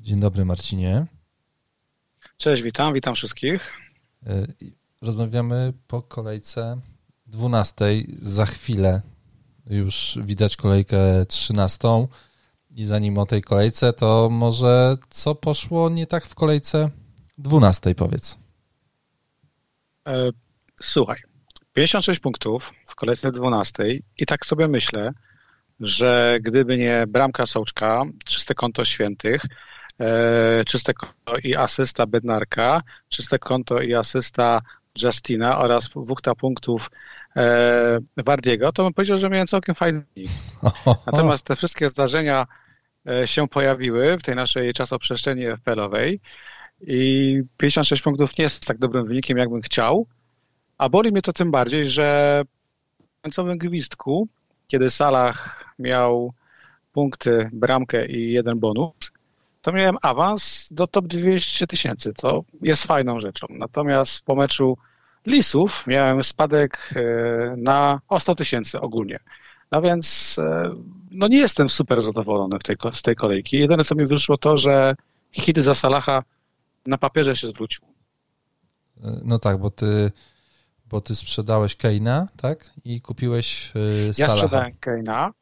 Dzień dobry Marcinie. Cześć, witam, witam wszystkich. E, rozmawiamy po kolejce 12. Za chwilę już widać kolejkę 13. I zanim o tej kolejce, to może co poszło nie tak w kolejce 12, powiedz. Słuchaj, 56 punktów w kolejce 12 i tak sobie myślę, że gdyby nie bramka Sołczka, czyste konto świętych, e, czyste konto i asysta Bednarka, czyste konto i asysta Justina oraz wuchta punktów e, Wardiego, to bym powiedział, że miałem całkiem fajny. Natomiast te wszystkie zdarzenia e, się pojawiły w tej naszej czasoprzestrzeni FPL-owej i 56 punktów nie jest tak dobrym wynikiem, jakbym chciał, a boli mnie to tym bardziej, że w końcowym gwizdku, kiedy Salah miał punkty, bramkę i jeden bonus, to miałem awans do top 200 tysięcy, co jest fajną rzeczą. Natomiast po meczu Lisów miałem spadek e, na o 100 tysięcy ogólnie. No więc e, no nie jestem super zadowolony w tej, z tej kolejki. Jedyne, co mi wyszło, to, że hit za Salaha na papierze się zwrócił. E, no tak, bo ty, bo ty sprzedałeś Keina, tak? I kupiłeś yy, Ja sprzedałem Keina.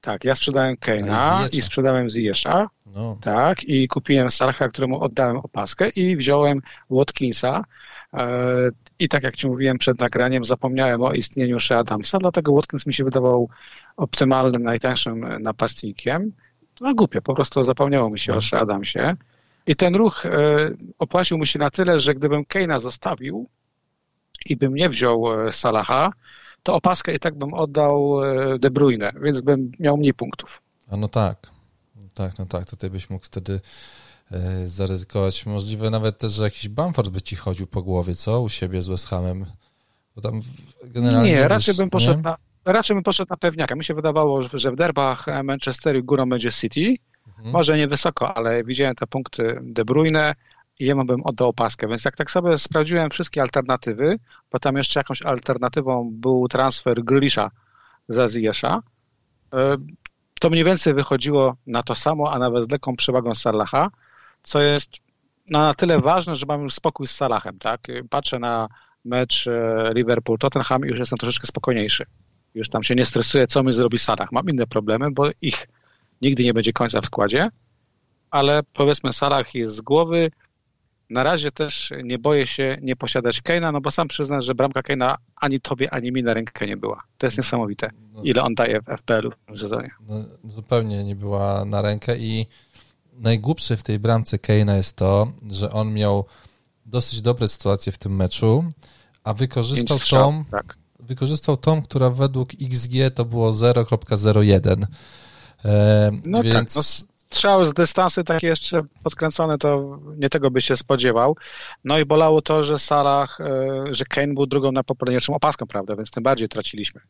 Tak, ja sprzedałem Keina i sprzedałem Ziyesza. No. Tak, i kupiłem Salaha, któremu oddałem opaskę i wziąłem Watkinsa. I tak jak Ci mówiłem przed nagraniem, zapomniałem o istnieniu Shea Adamsa, dlatego Watkins mi się wydawał optymalnym, najtańszym napastnikiem. No głupie, po prostu zapomniało mi się o mhm. Shea Adamsie. I ten ruch e, opłacił mu się na tyle, że gdybym Keina zostawił i bym nie wziął e, Salaha, to opaskę i tak bym oddał e, De Bruyne, więc bym miał mniej punktów. A no tak. No tak, no tak. Tutaj byś mógł wtedy zaryzykować. Możliwe nawet też, że jakiś Bamford by ci chodził po głowie, co? U siebie z West Hamem. Bo tam generalnie... Nie, raczej bym poszedł nie? na raczej bym poszedł na pewniaka. Mi się wydawało, że w derbach Manchesteru górą będzie City, Mhm. Może nie wysoko, ale widziałem te punkty De Bruyne i jemu bym oddał opaskę. Więc jak tak sobie sprawdziłem wszystkie alternatywy, bo tam jeszcze jakąś alternatywą był transfer Grisha za Ziyesza, e, to mniej więcej wychodziło na to samo, a nawet z lekką przewagą Salaha, co jest no, na tyle ważne, że mam już spokój z Salahem. Tak? Patrzę na mecz e, Liverpool-Tottenham i już jestem troszeczkę spokojniejszy. Już tam się nie stresuję, co mi zrobi Salah. Mam inne problemy, bo ich nigdy nie będzie końca w składzie, ale powiedzmy Salah jest z głowy. Na razie też nie boję się nie posiadać Keina, no bo sam przyznam, że bramka Keina ani tobie, ani mi na rękę nie była. To jest niesamowite, no, ile on daje w FPL-u w sezonie. No, zupełnie nie była na rękę i najgłupsze w tej bramce Keina jest to, że on miał dosyć dobre sytuacje w tym meczu, a wykorzystał tą, tak. wykorzystał tą, która według XG to było 0.01. E, no więc... tak, no strzały z dystansu takie jeszcze podkręcone, to nie tego by się spodziewał. No i bolało to, że Salah, e, że Kane był drugą na najpopularniejszą opaską, prawda, więc tym bardziej traciliśmy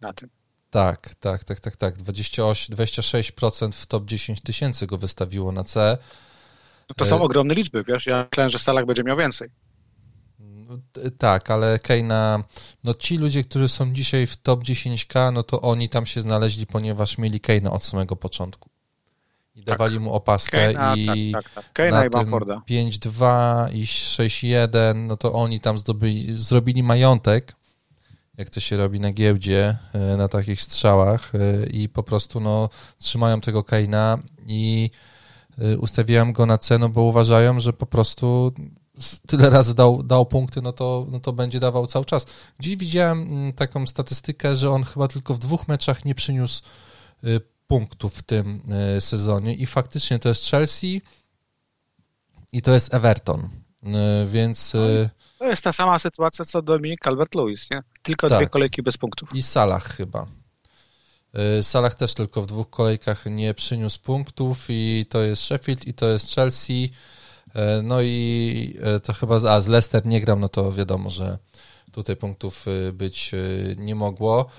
na tym. Tak, tak, tak, tak, tak. 28, 26% w top 10 tysięcy go wystawiło na C. No to są e, ogromne liczby, wiesz, ja myślałem, że Salah będzie miał więcej. Tak, ale Keina, no ci ludzie, którzy są dzisiaj w top 10k, no to oni tam się znaleźli, ponieważ mieli Keina od samego początku. I tak. dawali mu opaskę Keina, i tak, tak, tak. na i 5-2 i 6-1, no to oni tam zdobyli, zrobili majątek, jak to się robi na giełdzie, e, na takich strzałach e, i po prostu no, trzymają tego Keina i e, ustawiałem go na cenę, bo uważają, że po prostu tyle razy dał, dał punkty, no to, no to będzie dawał cały czas. Dziś widziałem mm, taką statystykę, że on chyba tylko w dwóch meczach nie przyniósł punktów w tym y, sezonie i faktycznie to jest Chelsea i to jest Everton, y, więc... No to jest ta sama sytuacja co Dominik Calvert-Lewis, nie? Tylko tak. dwie kolejki bez punktów. I Salah chyba. Salah też tylko w dwóch kolejkach nie przyniósł punktów i to jest Sheffield i to jest Chelsea E, no i e, to chyba, a z Leicester nie gram, no to wiadomo, że tutaj punktów e, być nie mogło.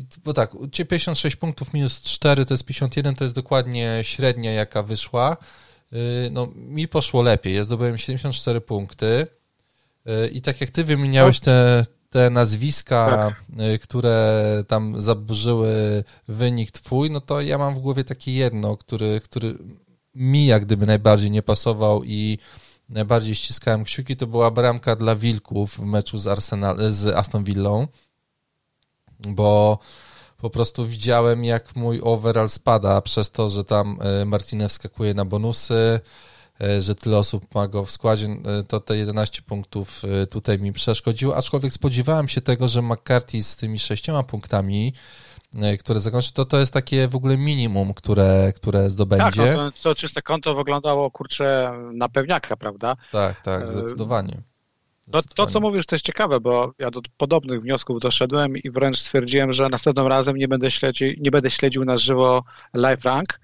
No, bo tak, u Ciebie 56 punktów minus 4 to jest 51, to jest dokładnie średnia, jaka wyszła. No, mi poszło lepiej. Ja zdobyłem 74 punkty. I tak jak ty wymieniałeś te, te nazwiska, tak. które tam zaburzyły wynik twój, no to ja mam w głowie takie jedno, który, który mi jak gdyby najbardziej nie pasował i najbardziej ściskałem kciuki, to była bramka dla Wilków w meczu z, Arsenal, z Aston Villą, bo po prostu widziałem, jak mój overall spada przez to, że tam e, Martinez skakuje na bonusy, e, że tyle osób ma go w składzie, e, to te 11 punktów tutaj mi przeszkodziło, aczkolwiek spodziewałem się tego, że McCarthy z tymi sześcioma punktami które zakończy, to to jest takie w ogóle minimum, które, które zdobędzie. Tak, no to, to czyste konto wyglądało, kurczę, na pewniaka, prawda? Tak, tak, zdecydowanie. To, to, co mówisz, to jest ciekawe, bo ja do podobnych wniosków doszedłem i wręcz stwierdziłem, że następnym razem nie będę, śledzi, nie będę śledził na żywo live rank,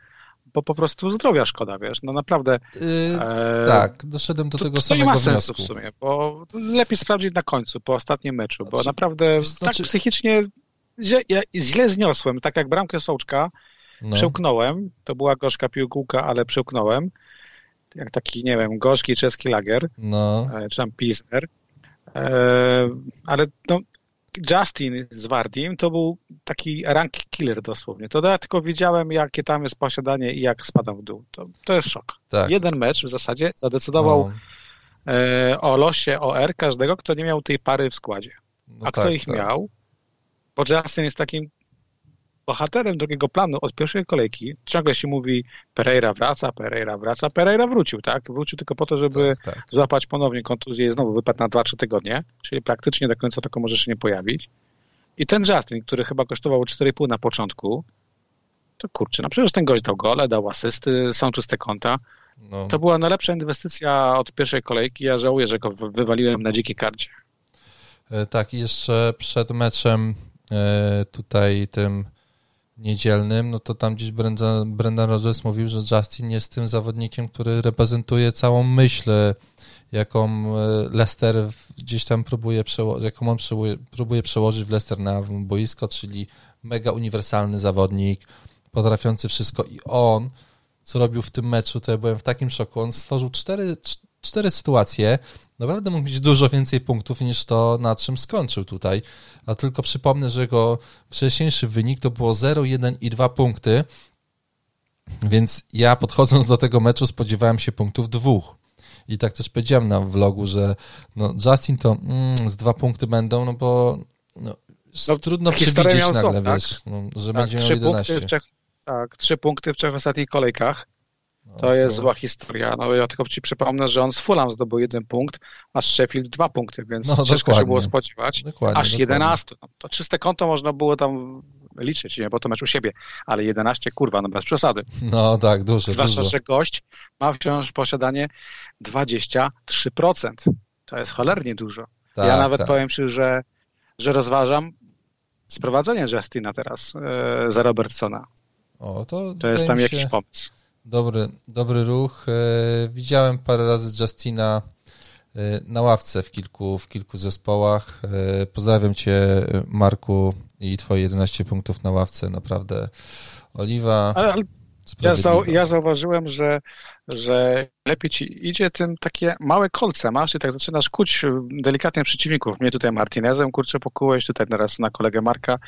bo po prostu zdrowia szkoda, wiesz, no naprawdę. Yy, e, tak, doszedłem do to, tego to samego wniosku. To nie ma sensu w sumie, bo lepiej sprawdzić na końcu, po ostatnim meczu, bo znaczy, naprawdę znaczy... tak psychicznie źle, ja źle zniosłem, tak jak bramkę Sołczka, no. przełknąłem, to była gorzka piłkułka, ale przełknąłem, jak taki, nie wiem, gorzki czeski lager, no. E, czy tam Pilsner. E, ale no, Justin z Wardim to był taki rank killer dosłownie. To ja tylko widziałem, jakie tam jest posiadanie i jak spadam w dół. To, to jest szok. Tak. Jeden mecz w zasadzie zadecydował no. E, o losie OR każdego, kto nie miał tej pary w składzie. No A tak, kto ich tak. miał, bo Justin jest takim bohaterem drugiego planu od pierwszej kolejki. Ciągle się mówi Pereira wraca, Pereira wraca, Pereira wrócił, tak? Wrócił tylko po to, żeby tak, tak. złapać ponownie kontuzję i znowu wypadł na 2-3 tygodnie, czyli praktycznie do końca tylko może się nie pojawić. I ten Justin, który chyba kosztował 4,5 na początku, to kurczę, no przecież ten gość dał gole, dał asysty, są czyste konta. No. To była najlepsza inwestycja od pierwszej kolejki. Ja żałuję, że go wywaliłem na dzikiej karcie. E, tak, i jeszcze przed meczem e, tutaj tym niedzielnym, no to tam gdzieś Brendan, Brendan Rodgers mówił, że Justin jest tym zawodnikiem, który reprezentuje całą myśl, jaką e, Leicester gdzieś tam próbuje jaką on próbuje, próbuje przełożyć w Leicester na boisko, czyli mega uniwersalny zawodnik, potrafiący wszystko i on, co robił w tym meczu, to ja byłem w takim szoku, on stworzył cztery, cztery sytuacje, naprawdę mógł mieć dużo więcej punktów niż to, na czym skończył tutaj. A tylko przypomnę, że jego wcześniejszy wynik to było 0, 1 i 2 punkty. Więc ja podchodząc do tego meczu spodziewałem się punktów dwóch. I tak też powiedziałem na vlogu, że no Justin to mm, z dwa punkty będą, no bo no, no, trudno przewidzieć nagle, są, tak? wiesz, no, że tak, będzie miał 11. Punkty w tak, trzy punkty w trzech ostatnich kolejkach. No, to jest zła historia. No ja tylko ci przypomnę, że on z Fulham zdobył jeden punkt, a z Sheffield dwa punkty, więc no, ciężko dokładnie. się było spodziewać. Dokładnie, Aż dokładnie. 11. No, to czyste konto można było tam liczyć, nie? bo to mecz u siebie, ale 11, kurwa, no bez przesady. No tak, dużo, Zwłaszcza, dużo. że gość ma wciąż posiadanie 23%. To jest cholernie dużo. Tak, ja nawet tak. powiem Ci, że, że rozważam sprowadzenie Justina teraz e, za Robertsona. O, to, to jest tam jakiś się... pomysł. Dobry, dobry ruch. E, widziałem parę razy Justina e, na ławce w kilku, w kilku zespołach. E, pozdrawiam Cię, Marku, i Twoje 11 punktów na ławce. Naprawdę Oliwa. Ale, ale ja, zau, ja zauważyłem, że, że lepiej ci idzie tym takie małe kolce masz i tak zaczynasz kuć delikatnie przeciwników. Mnie tutaj Martinezem, kurczę, pokułeś, tutaj teraz na kolegę Marka.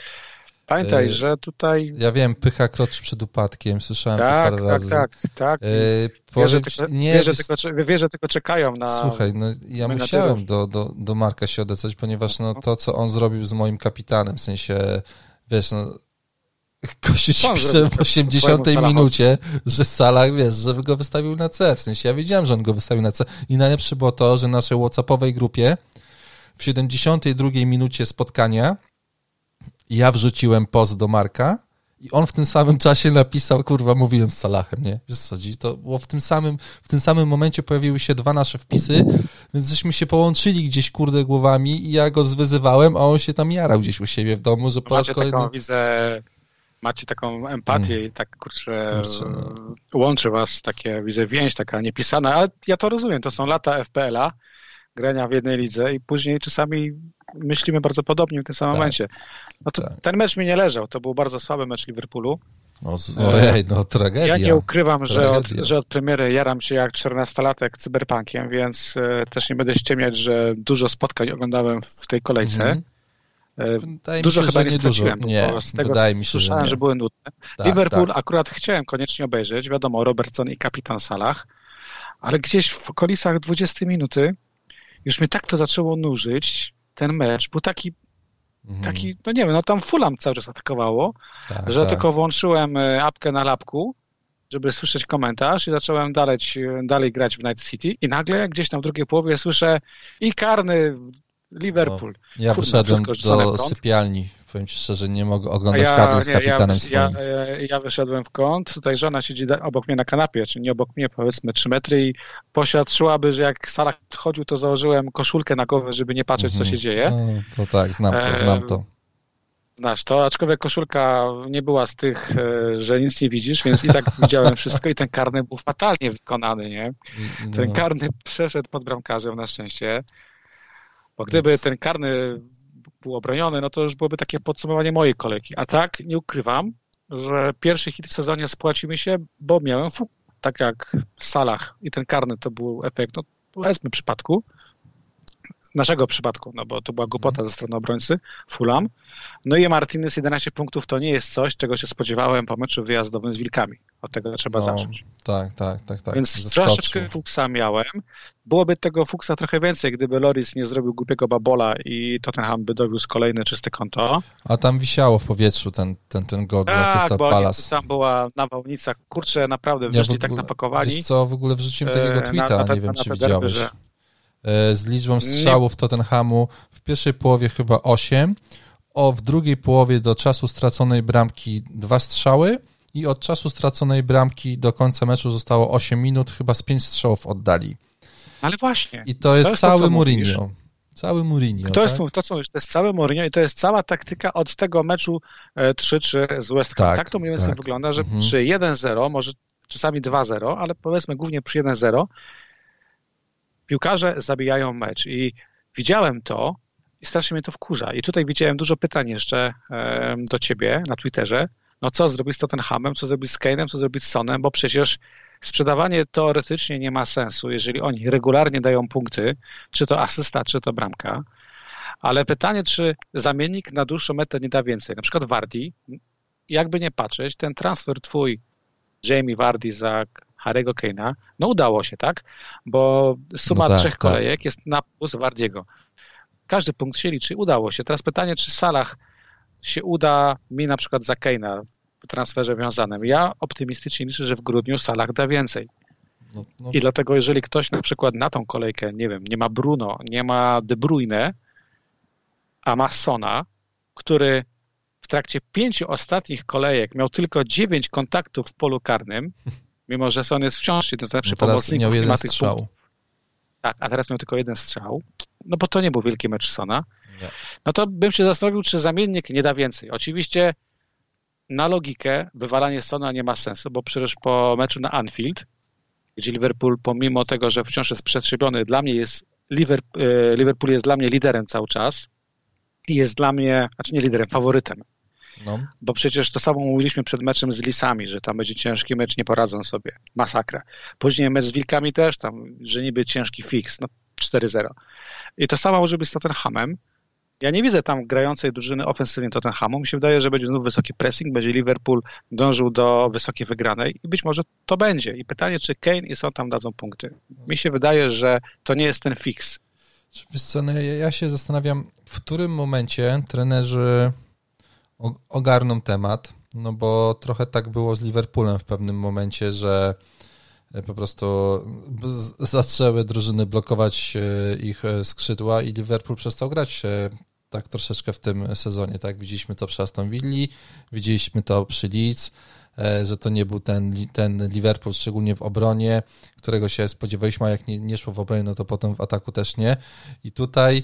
Pamiętaj, y, że tutaj... Ja wiem, pycha kroczy przed upadkiem, słyszałem tak, to parę tak, razy. Tak, tak, tak. Wieże tylko, nie, wieże, tylko, czekają na... Słuchaj, no ja musiałem do, do, do Marka się odezwać, ponieważ no, to, co on zrobił z moim kapitanem, w sensie, wiesz, no Kościół ci pisze w 80 minucie, że Salah, wiesz, żeby go wystawił na C. W sensie ja wiedziałem, że on go wystawił na C. I najlepsze było to, że w naszej Whatsappowej grupie w 72 minucie spotkania ja wrzuciłem post do Marka i on w tym samym czasie napisał, kurwa, mówiłem z Salahem, nie? Wiesz co, to było w tym samym, w tym samym momencie pojawiły się dwa nasze wpisy, więc żeśmy się połączyli gdzieś, kurde, głowami i ja go zwyzywałem, a on się tam jarał gdzieś u siebie w domu, że po raz kolejny... Taką, widzę, macie taką empatię mm. i tak, kurczę, kurczę no. łączy was takie, widzę, więź taka niepisana, ale ja to rozumiem, to są lata FPL-a, grania w jednej lidze i później czasami myślimy bardzo podobnie w tym samym tak. momencie. No to tak. ten mecz mi nie leżał, to był bardzo słaby mecz Liverpoolu. No, ojej, no tragedia. Ja nie ukrywam, że od, że od premiery jaram się jak 14-latek cyberpunkiem, więc też nie będę ściemniać, że dużo spotkań oglądałem w tej kolejce. Mm -hmm. Wydaje dużo mi się, chyba nie straciłem, nie, bo z tego wydaje mi się, słyszałem, że, że były nudne. Tak, Liverpool tak. akurat chciałem koniecznie obejrzeć, wiadomo, Robertson i kapitan Salah, ale gdzieś w okolicach 20 minuty już mnie tak to zaczęło nużyć, ten mecz był taki, mhm. taki no nie wiem, no tam Fulham cały czas atakowało, tak, że tak. tylko włączyłem e, apkę na lapku, żeby słyszeć komentarz i zacząłem dalej, dalej grać w Night City i nagle gdzieś tam w drugiej połowie słyszę i karny Liverpool. No, ja Kurna, wyszedłem do sypialni. Powiem ci szczerze, nie mogę oglądać ja, karny z kapitanem ja, swoim. Ja, ja, wyszedłem w kąt, tutaj żona siedzi obok mnie na kanapie, czy nie obok mnie, powiedzmy 3 metry i posiadczyłaby, że jak Salah chodził, to założyłem koszulkę na głowę, żeby nie patrzeć, co się dzieje. No, to tak, znam to, znam to. Znasz to, aczkolwiek koszulka nie była z tych, e, że nic nie widzisz, więc i tak widziałem wszystko i ten karny był fatalnie wykonany, nie? Ten no. karny przeszedł pod bramkarzem na szczęście. Bo gdyby ten karny obroniony, no to już byłoby takie podsumowanie mojej kolejki. A tak, nie ukrywam, że pierwszy hit w sezonie spłaci mi się, bo miałem fuk, tak jak w salach i ten karny to był efekt, no powiedzmy przypadku, naszego przypadku, no bo to była głupota ze strony obrońcy, Fulham. No i Martinez 11 punktów to nie jest coś, czego się spodziewałem po meczu wyjazdowym z Wilkami. Od tego trzeba no, zacząć. Tak, tak, tak, tak. Więc Zaskoczył. troszeczkę fuksa miałem. Byłoby tego fuksa trochę więcej, gdyby Loris nie zrobił głupiego babola i Tottenham by dowiózł kolejne czyste konto. A tam wisiało w powietrzu ten, ten, ten gol tak, Crystal bo Palace. tam była nawałnica. Kurczę, naprawdę weszli ja tak napakowani. Wiesz co, w ogóle wrzuciłem takiego e, tweeta, na, na, nie wiem, czy widziałeś. Że... E, z liczbą strzałów Tottenhamu w pierwszej połowie chyba 8, o w drugiej połowie do czasu straconej bramki dwa strzały i od czasu straconej bramki do końca meczu zostało 8 minut, chyba z 5 strzałów oddali. Ale właśnie. I to jest, to jest cały to, Mourinho. Mówisz. Cały Mourinho. To tak? jest to, co mówisz, to jest cały Mourinho i to jest cała taktyka od tego meczu 3-3 e, z West Ham. Tak, tak to mniej więcej tak. wygląda, że mhm. przy 1-0, może czasami 2-0, ale powiedzmy głównie przy 1-0, piłkarze zabijają mecz i widziałem to i strasznie mnie to wkurza. I tutaj widziałem dużo pytań jeszcze do ciebie na Twitterze. No co zrobić z Tottenhamem, co zrobić z Kane'em, co zrobić z Sonem, bo przecież sprzedawanie teoretycznie nie ma sensu, jeżeli oni regularnie dają punkty, czy to asysta, czy to bramka. Ale pytanie, czy zamiennik na dłuższą metę nie da więcej. Na przykład Wardi, jakby nie patrzeć, ten transfer twój, Jamie Wardi za Harry'ego Kane'a, no udało się, tak? Bo suma no tak, trzech tak. kolejek jest na plus Wardiego. Każdy punkt się liczy, udało się. Teraz pytanie, czy Salah się uda mi na przykład za Kane'a w transferze wiązanym. Ja optymistycznie liczę, że w grudniu Salah da więcej. No, no. I dlatego, jeżeli ktoś na przykład na tą kolejkę, nie wiem, nie ma Bruno, nie ma De Bruyne, a ma Sona, który w trakcie pięciu ostatnich kolejek miał tylko dziewięć kontaktów w polu karnym, mimo że Son jest wciąż jeden z najlepszych no pomocników. Miał jeden strzał. Punktów. Tak, a teraz miał tylko jeden strzał, no bo to nie był wielki mecz Sona. Nie. No to bym się zastanowił, czy zamiennik nie da więcej. Oczywiście na logikę wywalanie Sona nie ma sensu, bo przecież po meczu na Anfield, gdzie Liverpool pomimo tego, że wciąż jest przetrzebiony, dla mnie jest e, Liverpool jest dla mnie liderem cały czas i jest dla mnie, znaczy nie liderem, faworytem no. Bo przecież to samo mówiliśmy przed meczem z Lisami, że tam będzie ciężki mecz, nie poradzą sobie. Masakra. Później mecz z Wilkami też tam, że niby ciężki fix, no 4-0. I to samo może być z Tottenhamem. Ja nie widzę tam grającej drużyny ofensywnie Tottenhamu. Mi się wydaje, że będzie znów wysoki pressing, będzie Liverpool dążył do wysokiej wygranej i być może to będzie. I pytanie, czy Kane i są tam dadzą punkty. Mi się wydaje, że to nie jest ten fix. Wiesz co, no ja się zastanawiam, w którym momencie trenerzy ogarną temat, no bo trochę tak było z Liverpoolem w pewnym momencie, że e, po prostu zaczęły drużyny blokować e, ich e, skrzydła i Liverpool przestał grać tak troszeczkę w tym sezonie, tak? Widzieliśmy to przy Aston Villa, widzieliśmy to przy Leeds, że to nie był ten, ten Liverpool, szczególnie w obronie, którego się spodziewaliśmy, a jak nie, nie szło w obronie, no to potem w ataku też nie. I tutaj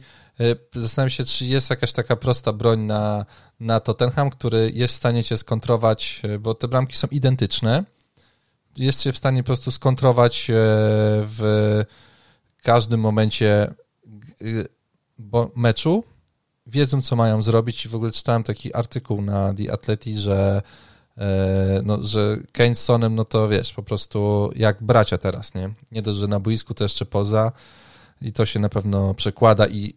zastanawiam się, czy jest jakaś taka prosta broń na, na Tottenham, który jest w stanie cię skontrować, e, bo te bramki są identyczne. Jest się w stanie po prostu skontrować e, w każdym momencie e, meczu. Wiedzą, co mają zrobić. W ogóle czytałem taki artykuł na The Athletic, że e, no, że Kane z Sonem, no to wiesz, po prostu jak bracia teraz, nie? Nie dość, że na boisku, to jeszcze poza i to się na pewno przekłada i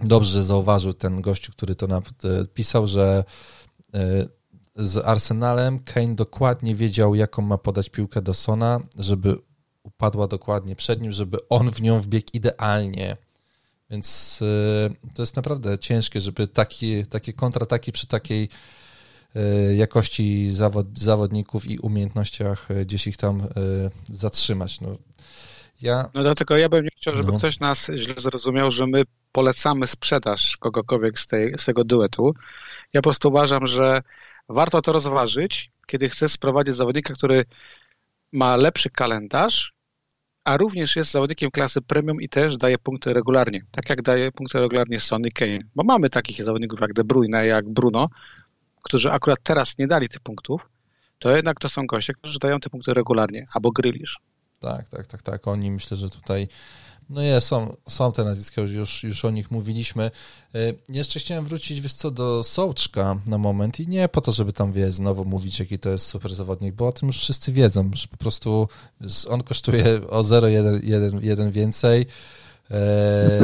dobrze, zauważył ten gościu, który to napisał, że z Arsenalem Kane dokładnie wiedział, jaką ma podać piłkę do Sona, żeby upadła dokładnie przed nim, żeby on w nią wbiegł idealnie. Więc y, to jest naprawdę ciężkie, żeby taki, takie kontrataki przy takiej jakości zawod, zawodników i umiejętnościach gdzieś ich tam zatrzymać. No, ja... no dlatego ja bym nie chciał, żeby no. ktoś nas źle zrozumiał, że my polecamy sprzedaż kogokolwiek z, tej, z tego duetu. Ja po prostu uważam, że warto to rozważyć, kiedy chcesz sprowadzić zawodnika, który ma lepszy kalendarz, a również jest zawodnikiem klasy premium i też daje punkty regularnie, tak jak daje punkty regularnie Sonny Kane. Bo mamy takich zawodników jak De Bruyne, jak Bruno, którzy akurat teraz nie dali tych punktów, to jednak to są goście, którzy dają te punkty regularnie, albo Grylisz. Tak, tak, tak, tak. Oni myślę, że tutaj no nie, są, są te nazwiska, już, już o nich mówiliśmy. E, jeszcze chciałem wrócić, wiesz co, do Sołczka na moment i nie po to, żeby tam, wiesz, znowu mówić, jaki to jest super zawodnik, bo o tym już wszyscy wiedzą, że po prostu on kosztuje o 0,1 więcej e,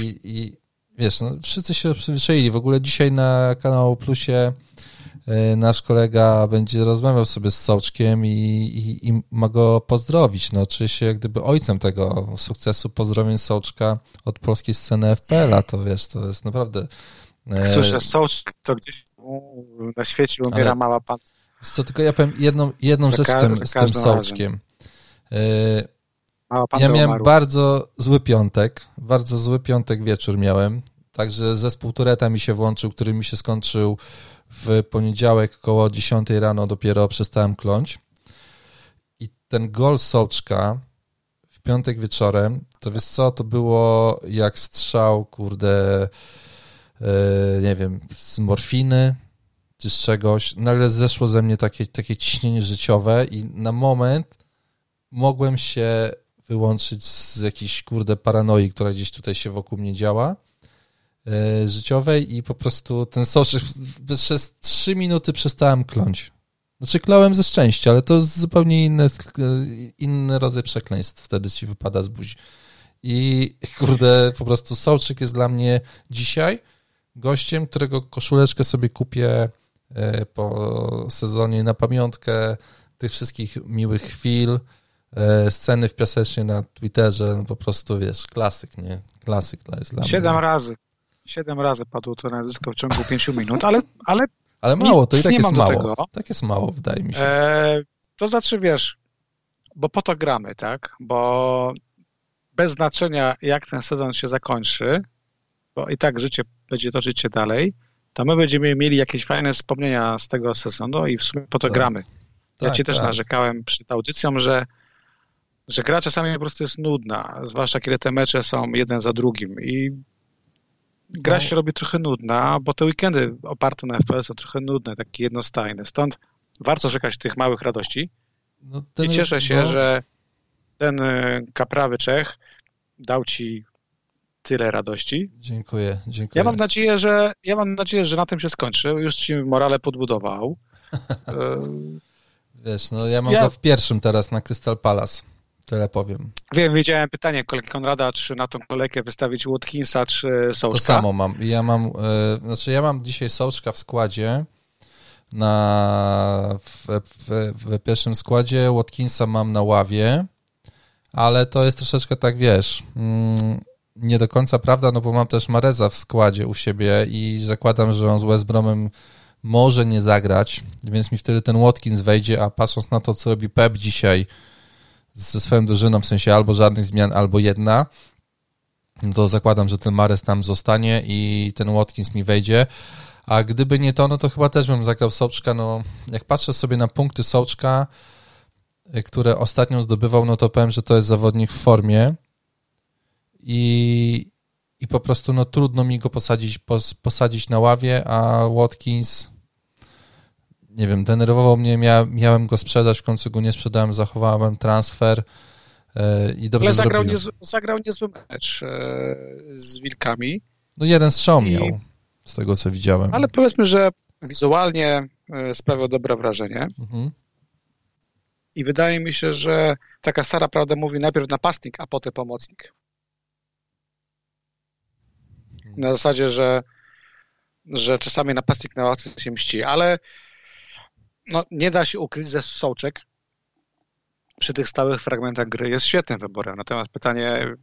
i, i wiesz, no, wszyscy się przyzwyczaili. W ogóle dzisiaj na kanał Plusie nasz kolega będzie rozmawiał sobie z Sołczkiem i, i, i, ma go pozdrowić. No, czuję się jak gdyby ojcem tego sukcesu pozdrowień Sołczka od polskiej sceny FPL-a, to wiesz, to jest naprawdę... E, Słyszę, Sołczk to gdzieś na świecie umiera Ale, mała pan. Co, tylko ja powiem jedną, jedną rzecz z tym, z tym Sołczkiem. E, ja miałem umarł. bardzo zły piątek, bardzo zły piątek wieczór miałem, także zespół Tureta mi się włączył, który mi się skończył w poniedziałek koło 10 rano dopiero przestałem kląć. I ten gol Soczka w piątek wieczorem, to wiesz co, to było jak strzał, kurde, yy, nie wiem, z morfiny czy z czegoś. Nagle zeszło ze mnie takie, takie ciśnienie życiowe i na moment mogłem się wyłączyć z jakiejś, kurde, paranoi, która gdzieś tutaj się wokół mnie działa życiowej i po prostu ten soczek przez trzy minuty przestałem kląć. Znaczy klałem ze szczęścia, ale to jest zupełnie inny, inny rodzaj przekleństw wtedy ci wypada z buzi. I kurde, po prostu Sołczyk jest dla mnie dzisiaj gościem, którego koszuleczkę sobie kupię e, po sezonie na pamiątkę tych wszystkich miłych chwil, e, sceny w piasecznie na Twitterze, no po prostu wiesz, klasyk, nie? Klasyk to jest dla. Siedem razy. Siedem razy padło to nazwisko w ciągu pięciu minut, ale, ale ale mało, to i tak jest mało. Tego. Tak jest mało, wydaje mi się. E, to znaczy, wiesz, bo po to gramy, tak? Bo bez znaczenia, jak ten sezon się zakończy, bo i tak życie będzie toczyć się dalej, to my będziemy mieli jakieś fajne wspomnienia z tego sezonu i w sumie po to tak. gramy. Ja tak, ci też tak. narzekałem przed audycją, że, że gra czasami po prostu jest nudna, zwłaszcza kiedy te mecze są jeden za drugim i gra no. się robi trochę nudna, bo te weekendy oparte na FPS są trochę nudne, takie jednostajne. Stąd warto szukać tych małych radości. No ten, I cieszę się, no... że ten e, kaprawy Czech dał ci tyle radości. Dziękuję, dziękuję. Ja mam nadzieję, że ja mam nadzieję, że na tym się skończy. Już ci morale podbudował. E, Wiesz, no ja mam ja... go w pierwszym teraz na Crystal Palace. Tyle powiem. Wiem, wiedziałem pytanie kolegi Konrada, czy na tą kolejkę wystawić Watkinsa, czy Sołczka. To samo mam. Ja mam, yy, znaczy ja mam dzisiaj Sołczka w składzie, na, w, w, w, pierwszym składzie, Watkinsa mam na ławie, ale to jest troszeczkę tak, wiesz, mm, nie do końca prawda, no bo mam też Mareza w składzie u siebie i zakładam, że on z West Bromem może nie zagrać, więc mi wtedy ten Watkins wejdzie, a patrząc na to, co robi Pep dzisiaj, ze swoją drużyną, w sensie albo żadnych zmian, albo jedna, no to zakładam, że ten Mares tam zostanie i ten Watkins mi wejdzie. A gdyby nie to, no to chyba też bym zagrał Soczka. No, jak patrzę sobie na punkty Soczka, y, które ostatnio zdobywał, no to powiem, że to jest zawodnik w formie i, i po prostu no, trudno mi go posadzić, pos, posadzić na ławie, a Watkins nie wiem, denerwował mnie, mia, miałem go sprzedać, w końcu go nie sprzedałem, zachowałem transfer e, i dobrze Ale zagrał, niezły, zagrał niezły mecz e, z Wilkami. No jeden strzał I... miał, z tego co widziałem. Ale powiedzmy, że wizualnie e, sprawiał dobre wrażenie. Mhm. I wydaje mi się, że taka stara prawda mówi najpierw napastnik, a potem pomocnik. Na zasadzie, że, że czasami napastnik na ławce się mści, ale no, nie da się ukryć, że Sołczek przy tych stałych fragmentach gry jest świetnym wyborem. Natomiast pytanie,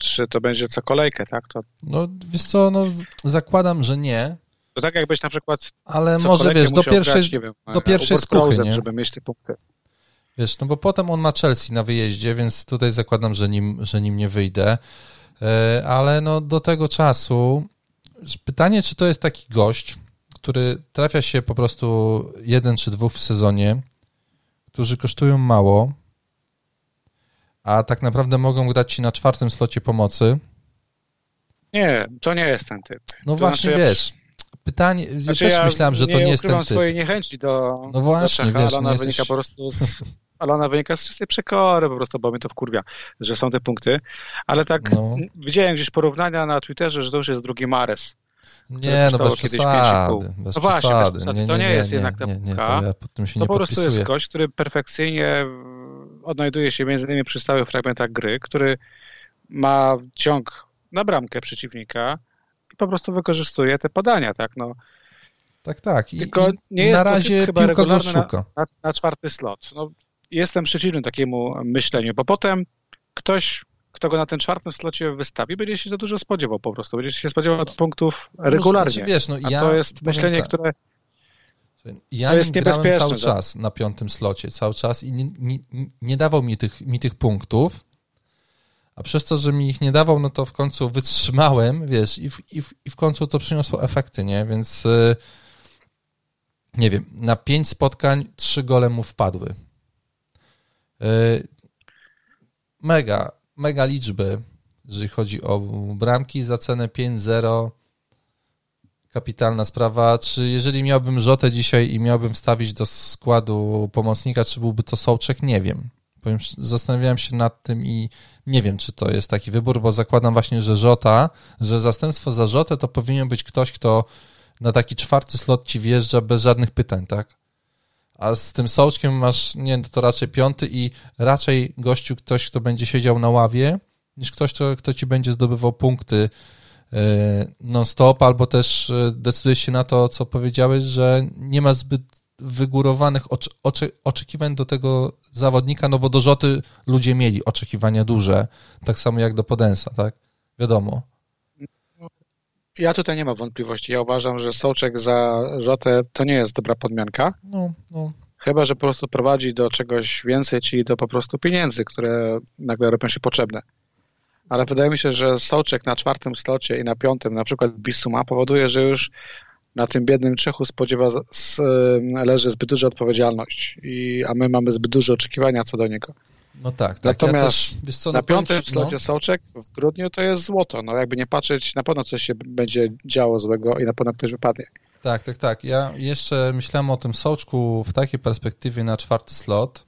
czy to będzie co kolejkę, tak? To... No wiesz co, no zakładam, że nie. To tak jakbyś na przykład ale może wiesz, do pierwszej, grać, wiem, do pierwszej skruchy, nie? żeby mieć te punkty. Wiesz, no bo potem on ma Chelsea na wyjeździe, więc tutaj zakładam, że nim, że nim nie wyjdę. E, ale no do tego czasu pytanie, czy to jest taki gość, który trafia się po prostu jeden czy dwóch w sezonie, którzy kosztują mało, a tak naprawdę mogą grać ci na czwartym slocie pomocy. Nie, to nie jest ten typ. No to właśnie, znaczy, wiesz, pytanie, znaczy, ja też myślałem, że to nie jest ten typ. swojej niechęci do No właśnie, do wiesz, ale ona wynika jesteś... po prostu z, ale ona wynika z czystej przekory po prostu, bo mnie to wkurwia, że są te punkty, ale tak no. widziałem gdzieś porównania na Twitterze, że to już jest drugi Mares. Nie, no bez przesady. Bez no właśnie, bez przesady. Nie, nie, to nie, jest nie, jednak ta nie, nie, to, ja pod tym się to po prostu jest gość, który perfekcyjnie odnajduje się między innymi przy stałych fragmentach gry, który ma ciąg na bramkę przeciwnika i po prostu wykorzystuje te podania, tak, no. Tak, tak. I, Tylko nie jest na razie to chyba regularny na, na, na, czwarty slot. No, jestem przeciwny takiemu myśleniu, bo potem ktoś, kto go na ten czwartym slocie wystawi, będzie się za dużo spodziewał po prostu. Będzie się spodziewał punktów no, regularnie. Znaczy, wiesz, no, ja, A to jest myślenie, tak. które ja to jest grałem cały tak? czas na piątym slocie, cały czas i nie, nie, nie, dawał mi tych, mi tych punktów, a przez to, że mi ich nie dawał, no to w końcu wytrzymałem, wiesz, i w, i w, i w końcu to przyniosło efekty, nie? Więc yy, nie wiem, na pięć spotkań trzy gole mu wpadły. Yy, mega, mega liczby, jeżeli chodzi o bramki za cenę 5-0 kapitalna sprawa. Czy jeżeli miałbym Rzotę dzisiaj i miałbym wstawić do składu pomocnika, czy byłby to Sołczek? Nie wiem. Zastanawiałem się nad tym i nie wiem, czy to jest taki wybór, bo zakładam właśnie, że Żota, że zastępstwo za Rzotę to powinien być ktoś, kto na taki czwarty slot ci wjeżdża bez żadnych pytań, tak? A z tym Sołczkiem masz, nie to raczej piąty i raczej gościu ktoś, kto będzie siedział na ławie, niż ktoś, kto, kto ci będzie zdobywał punkty E, non-stop, albo też e, decydujesz się na to, co powiedziałeś, że nie ma zbyt wygórowanych oczy, oczy, oczekiwań do tego zawodnika, no bo do Rzoty ludzie mieli oczekiwania duże, tak samo jak do Podensa, tak? Wiadomo. Ja tutaj nie mam wątpliwości. Ja uważam, że Soczek za Rzotę to nie jest dobra podmianka. No, no. Chyba, że po prostu prowadzi do czegoś więcej, czyli do po prostu pieniędzy, które nagle robią się potrzebne ale wydaje mi się, że Soczek na czwartym slocie i na piątym, na przykład Bisuma, powoduje, że już na tym biednym Czechu spodziewa z, leży zbyt duża odpowiedzialność, i, a my mamy zbyt duże oczekiwania co do niego. No tak, tak. Natomiast ja też, co, na no piątym slocie no. Soczek w grudniu to jest złoto. No jakby nie patrzeć, na pewno coś się będzie działo złego i na pewno ktoś wypadnie. Tak, tak, tak. Ja jeszcze myślałem o tym Soczku w takiej perspektywie na czwarty slot,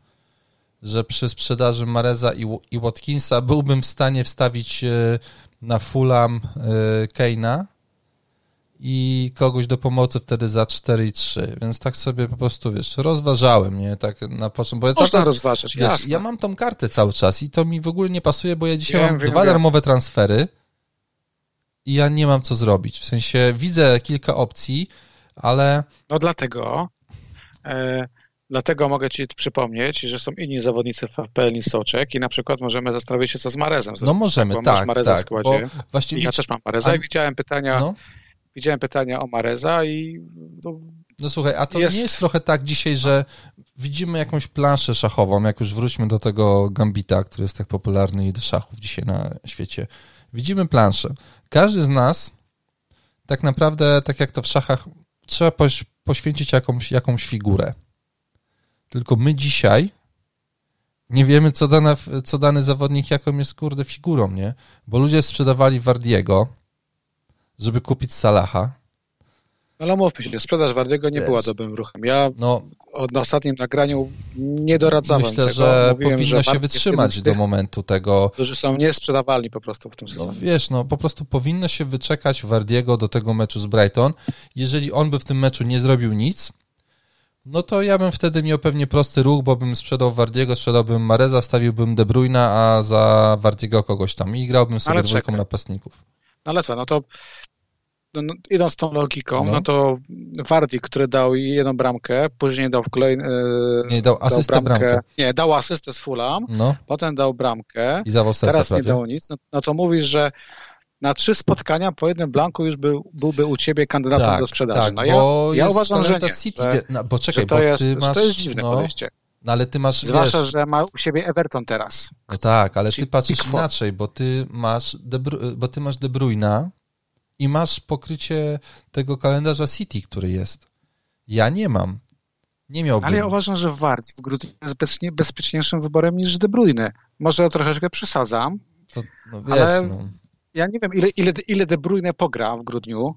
że przy sprzedaży Mareza i, i Watkinsa byłbym w stanie wstawić e, na Fulham e, Keina i kogoś do pomocy wtedy za 4,3, więc tak sobie po prostu, wiesz, rozważałem, nie, tak na początku, bo ja Można czas, rozważać, wiesz, ja mam tą kartę cały czas i to mi w ogóle nie pasuje, bo ja dzisiaj wiem, mam wiem, dwa wiem. darmowe transfery i ja nie mam co zrobić, w sensie widzę kilka opcji, ale... No dlatego... E Dlatego mogę Ci przypomnieć, że są inni zawodnicy w FPL niż Soczek i na przykład możemy zastanowić się, co z Marezem. No możemy, tak, tak. Tak, w składzie. Właściwie... Ja też mam Mareza i widziałem pytania, no. Widziałem pytania o Mareza i... No, no słuchaj, a to jest... nie jest trochę tak dzisiaj, że widzimy jakąś planszę szachową, jak już wróćmy do tego Gambita, który jest tak popularny i do szachów dzisiaj na świecie. Widzimy planszę. Każdy z nas tak naprawdę, tak jak to w szachach, trzeba poświęcić jakąś, jakąś figurę tylko my dzisiaj nie wiemy, co, dana, co dany zawodnik, jaką jest, kurde, figurą, nie? Bo ludzie sprzedawali Wardiego, żeby kupić Salaha. Ale mówmy się, sprzedaż Wardiego nie była dobrym ruchem. Ja no, na ostatnim nagraniu nie doradzałem Myślę, tego. że Mówiłem, powinno że się wytrzymać do momentu tego. Którzy są niesprzedawalni po prostu w tym no sezonie. No wiesz, no po prostu powinno się wyczekać Wardiego do tego meczu z Brighton. Jeżeli on by w tym meczu nie zrobił nic, No to ja bym wtedy miał pewnie prosty ruch, bo bym sprzedał Wardiego, sprzedałbym Mareza, wstawiłbym De Bruyna, a za Wardiego kogoś tam i grałbym sobie dwójką napastników. No ale co, no to no, no, idąc tą logiką, No. no. to Wardi, który dał jedną bramkę, później dał w kolejny... Nie, dał asystę, bramkę. Nie, dał asystę z Fulham, No potem dał bramkę, i zawał serca teraz nie prawie. dał nic, no, no to mówisz, że na trzy spotkania po jednym blanku już był, byłby u ciebie kandydatem Tak, do sprzedaży. tak, no ja, bo ja uważam, że nie, City, że, no, bo czekaj, że to bo jest, masz, to jest dziwne no, podejście. no ale ty masz, Zwłaszcza, wiesz, że ma u siebie Everton teraz. no tak, ale ty patrzysz inaczej, bo ty masz, De bo ty masz De Bruyna i masz pokrycie tego kalendarza City, który jest. Ja nie mam. Nie miałbym. Ale ja uważam, że Wardi w grudniu jest bezpiecznie, bezpieczniejszym wyborem niż De Bruyne. Może troszeczkę przesadzam. To, no wiesz, ale- no. Ja nie wiem, ile, ile, ile De Bruyne pogra w grudniu.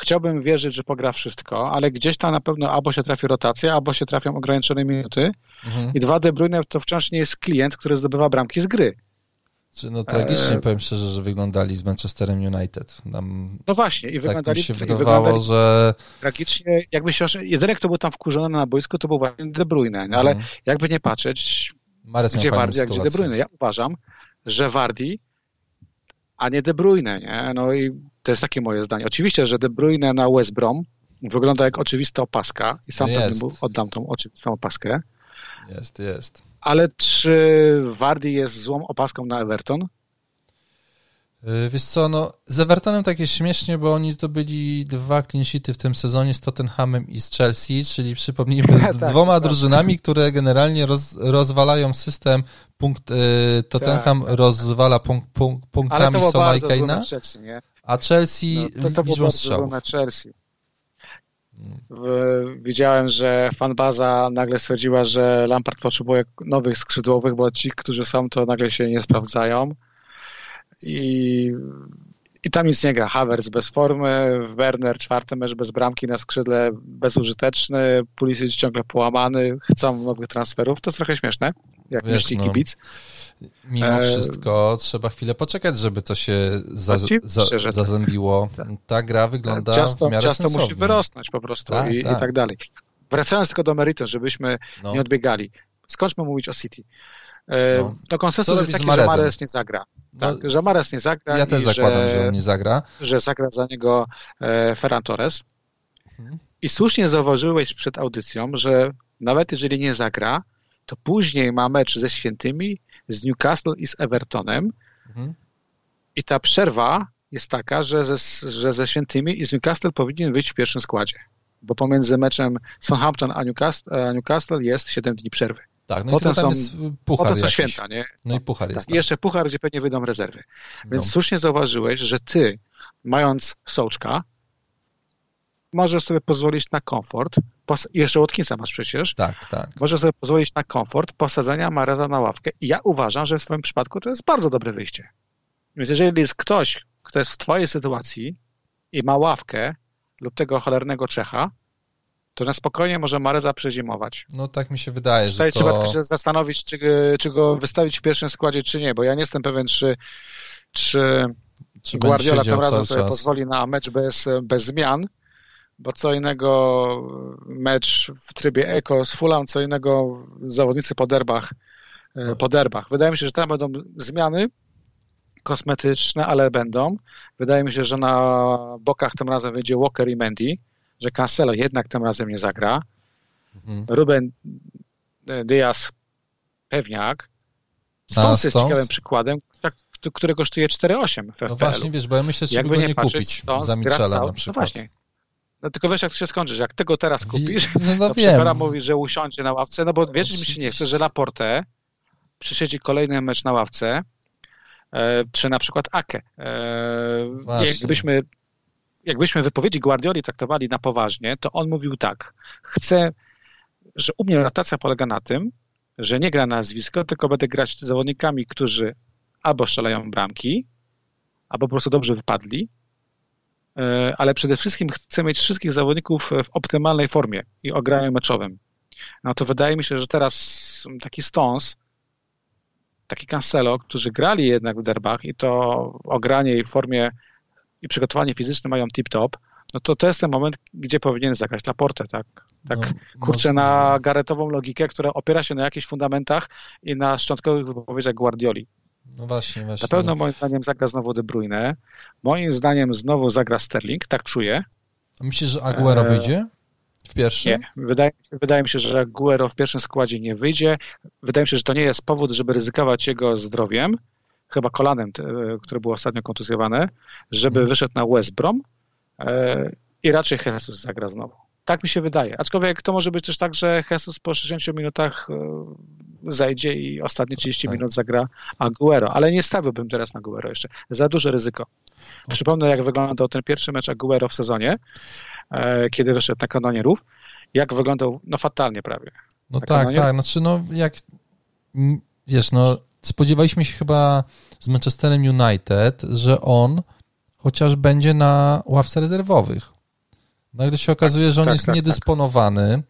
Chciałbym wierzyć, że pogra wszystko, ale gdzieś tam na pewno albo się trafi rotacja, albo się trafią ograniczone minuty. Mhm. I dwa De Bruyne to wciąż nie jest klient, który zdobywa bramki z gry. Czy no tragicznie, E- powiem szczerze, że wyglądali z Manchesterem United. No właśnie, i tak wyglądali, mi się wydawało, wyglądali że... tragicznie. Jakby się, jedyny, kto był tam wkurzony na boisku, to był właśnie De Bruyne. No, ale Mhm. jakby nie patrzeć, Mares gdzie Wardi, a gdzie De. Bruyne. Ja uważam, że Wardi, a nie De Bruyne, nie? No i to jest takie moje zdanie. Oczywiście, że De Bruyne na West Brom wygląda jak oczywista opaska i sam No pewnie oddam tą oczywistą opaskę, Jest, jest. ale czy Wardi jest złą opaską na Everton? Yy, Wiesz co, no z Evertonem tak jest śmiesznie, bo oni zdobyli dwa clean sheety w tym sezonie z Tottenhamem i z Chelsea, czyli przypomnijmy z Tak, dwoma tak. drużynami, które generalnie roz, rozwalają system. Punkt, yy, Tottenham Tak, tak. rozwala Ale to punktami Sona i Kane'a, a Chelsea No, to, to liczbą strzałów. mecz Chelsea. Widziałem, że fanbaza nagle stwierdziła, że Lampard potrzebuje nowych skrzydłowych, bo ci, którzy są, to nagle się nie sprawdzają. I, i tam nic nie gra. Havertz bez formy, Werner czwarty mecz bez bramki na skrzydle bezużyteczny, Pulisic ciągle połamany, chcą nowych transferów. To jest trochę śmieszne, jak Wiesz, myśli no. kibic. Mimo E, wszystko trzeba chwilę poczekać, żeby to się za, za, tak. zazębiło. Ta gra wygląda Ciasto, w miarę ciasto musi sensownie. wyrosnąć po prostu Tak, i, tak. i tak dalej. Wracając tylko do meritum, żebyśmy No. nie odbiegali. Skończmy mówić o City. E, No. No, Co konsensus jest taki, że? Mares nie zagra. No, Tak, że Mares nie zagra ja też zakładam, że, że on nie zagra. że zagra za niego e, Ferran Torres. Mhm. I słusznie zauważyłeś przed audycją, że nawet jeżeli nie zagra, to później ma mecz ze Świętymi, z Newcastle i z Evertonem Mhm. i ta przerwa jest taka, że ze, że ze Świętymi i z Newcastle powinien wyjść w pierwszym składzie. Bo pomiędzy meczem Southampton a Newcastle, a Newcastle jest 7 dni przerwy. Tak, no Potem i tam są- jest puchar Potem są jakiś. święta, nie? No i puchar Tak. jest I jeszcze puchar, gdzie pewnie wyjdą rezerwy. Więc No. słusznie zauważyłeś, że ty, mając Sołczka, możesz sobie pozwolić na komfort. Pos- jeszcze Watkinsa masz przecież. Tak, tak. Możesz sobie pozwolić na komfort posadzenia Mareza na ławkę. I ja uważam, że w swoim przypadku to jest bardzo dobre wyjście. Więc jeżeli jest ktoś, kto jest w twojej sytuacji i ma ławkę lub tego cholernego Czecha, to na spokojnie może Mareza przezimować. No tak mi się wydaje, że Tutaj trzeba to... tylko się zastanowić, czy, czy go wystawić w pierwszym składzie, czy nie, bo ja nie jestem pewien, czy, czy Czy Guardiola tym razem sobie czas. pozwoli na mecz bez, bez zmian, bo co innego mecz w trybie eko z Fulham, co innego zawodnicy po derbach. e, No. Po derbach. Wydaje mi się, że tam będą zmiany kosmetyczne, ale będą. Wydaje mi się, że na bokach tym razem wyjdzie Walker i Mendy, że Cancelo jednak tym razem nie zagra. Mhm. Ruben e, Diaz pewniak. Stones jest ciekawym przykładem, tak, który kosztuje 4,8 w No FPL-u. właśnie, wiesz, bo ja myślę, by go nie nie patrzeć, kupić Stones za Michela na przykład. No właśnie. No tylko wiesz, jak to się skończy, że jak tego teraz kupisz, No, no to wiem. Mówi, że usiądzie na ławce, no bo wierzyć mi się nie chce, że Laporte przysiedzi kolejny mecz na ławce, e, czy na przykład Ake. E, Właśnie. jakbyśmy, jakbyśmy wypowiedzi Guardioli traktowali na poważnie, to on mówił tak, chcę, że u mnie rotacja polega na tym, że nie gra na nazwisko, tylko będę grać z zawodnikami, którzy albo strzelają bramki, albo po prostu dobrze wypadli, E, ale przede wszystkim chcę mieć wszystkich zawodników w optymalnej formie i o graniu meczowym. No to wydaje mi się, że teraz taki Stones, taki Cancelo, którzy grali jednak w derbach i to o granie formie i przygotowanie fizyczne mają tip-top, no to to jest ten moment, gdzie powinien zagrać Laporte, tak? Tak, no, kurczę, na garetową logikę, która opiera się na jakichś fundamentach i na szczątkowych wypowiedziach Guardioli. No właśnie, właśnie. Na pewno moim zdaniem zagra znowu De Bruyne. Moim zdaniem znowu zagra Sterling, tak czuję. A myślisz, że Aguero e... wyjdzie? W pierwszym? Nie. Wydaje, wydaje mi się, że Aguero w pierwszym składzie nie wyjdzie. Wydaje mi się, że to nie jest powód, żeby ryzykować jego zdrowiem, chyba kolanem, które było ostatnio kontuzjowane, żeby hmm. wyszedł na West Brom e, i raczej Jesus zagra znowu. Tak mi się wydaje. Aczkolwiek to może być też tak, że Jesus po 60 minutach e, zejdzie i ostatnie 30 tak. minut zagra Aguero, ale nie stawiłbym teraz na Aguero jeszcze. Za duże ryzyko. Przypomnę, jak wyglądał ten pierwszy mecz Aguero w sezonie, e, kiedy wyszedł na kanonierów. Jak wyglądał, no fatalnie prawie. No tak, tak. Znaczy, no jak, wiesz, no spodziewaliśmy się chyba z Manchesterem United, że on chociaż będzie na ławce rezerwowych. Nagle się okazuje, że on tak, jest tak, tak. niedysponowany, tak.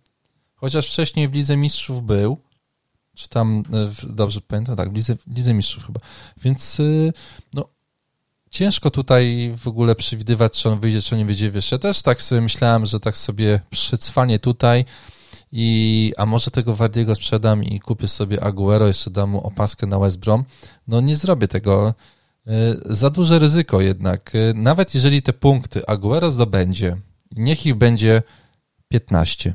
chociaż wcześniej w Lidze Mistrzów był, czy tam, e, dobrze pamiętam, tak, w Lidze, w Lidze Mistrzów chyba. Więc y, no, ciężko tutaj w ogóle przewidywać, czy on wyjdzie, czy nie wyjdzie. Wiesz, ja też tak sobie myślałem, że tak sobie przycwanie tutaj i a może tego Wardiego sprzedam i kupię sobie Aguero, jeszcze dam mu opaskę na West Brom. No nie zrobię tego. Y, za duże ryzyko jednak. Y, nawet jeżeli te punkty Aguero zdobędzie, niech ich będzie 15,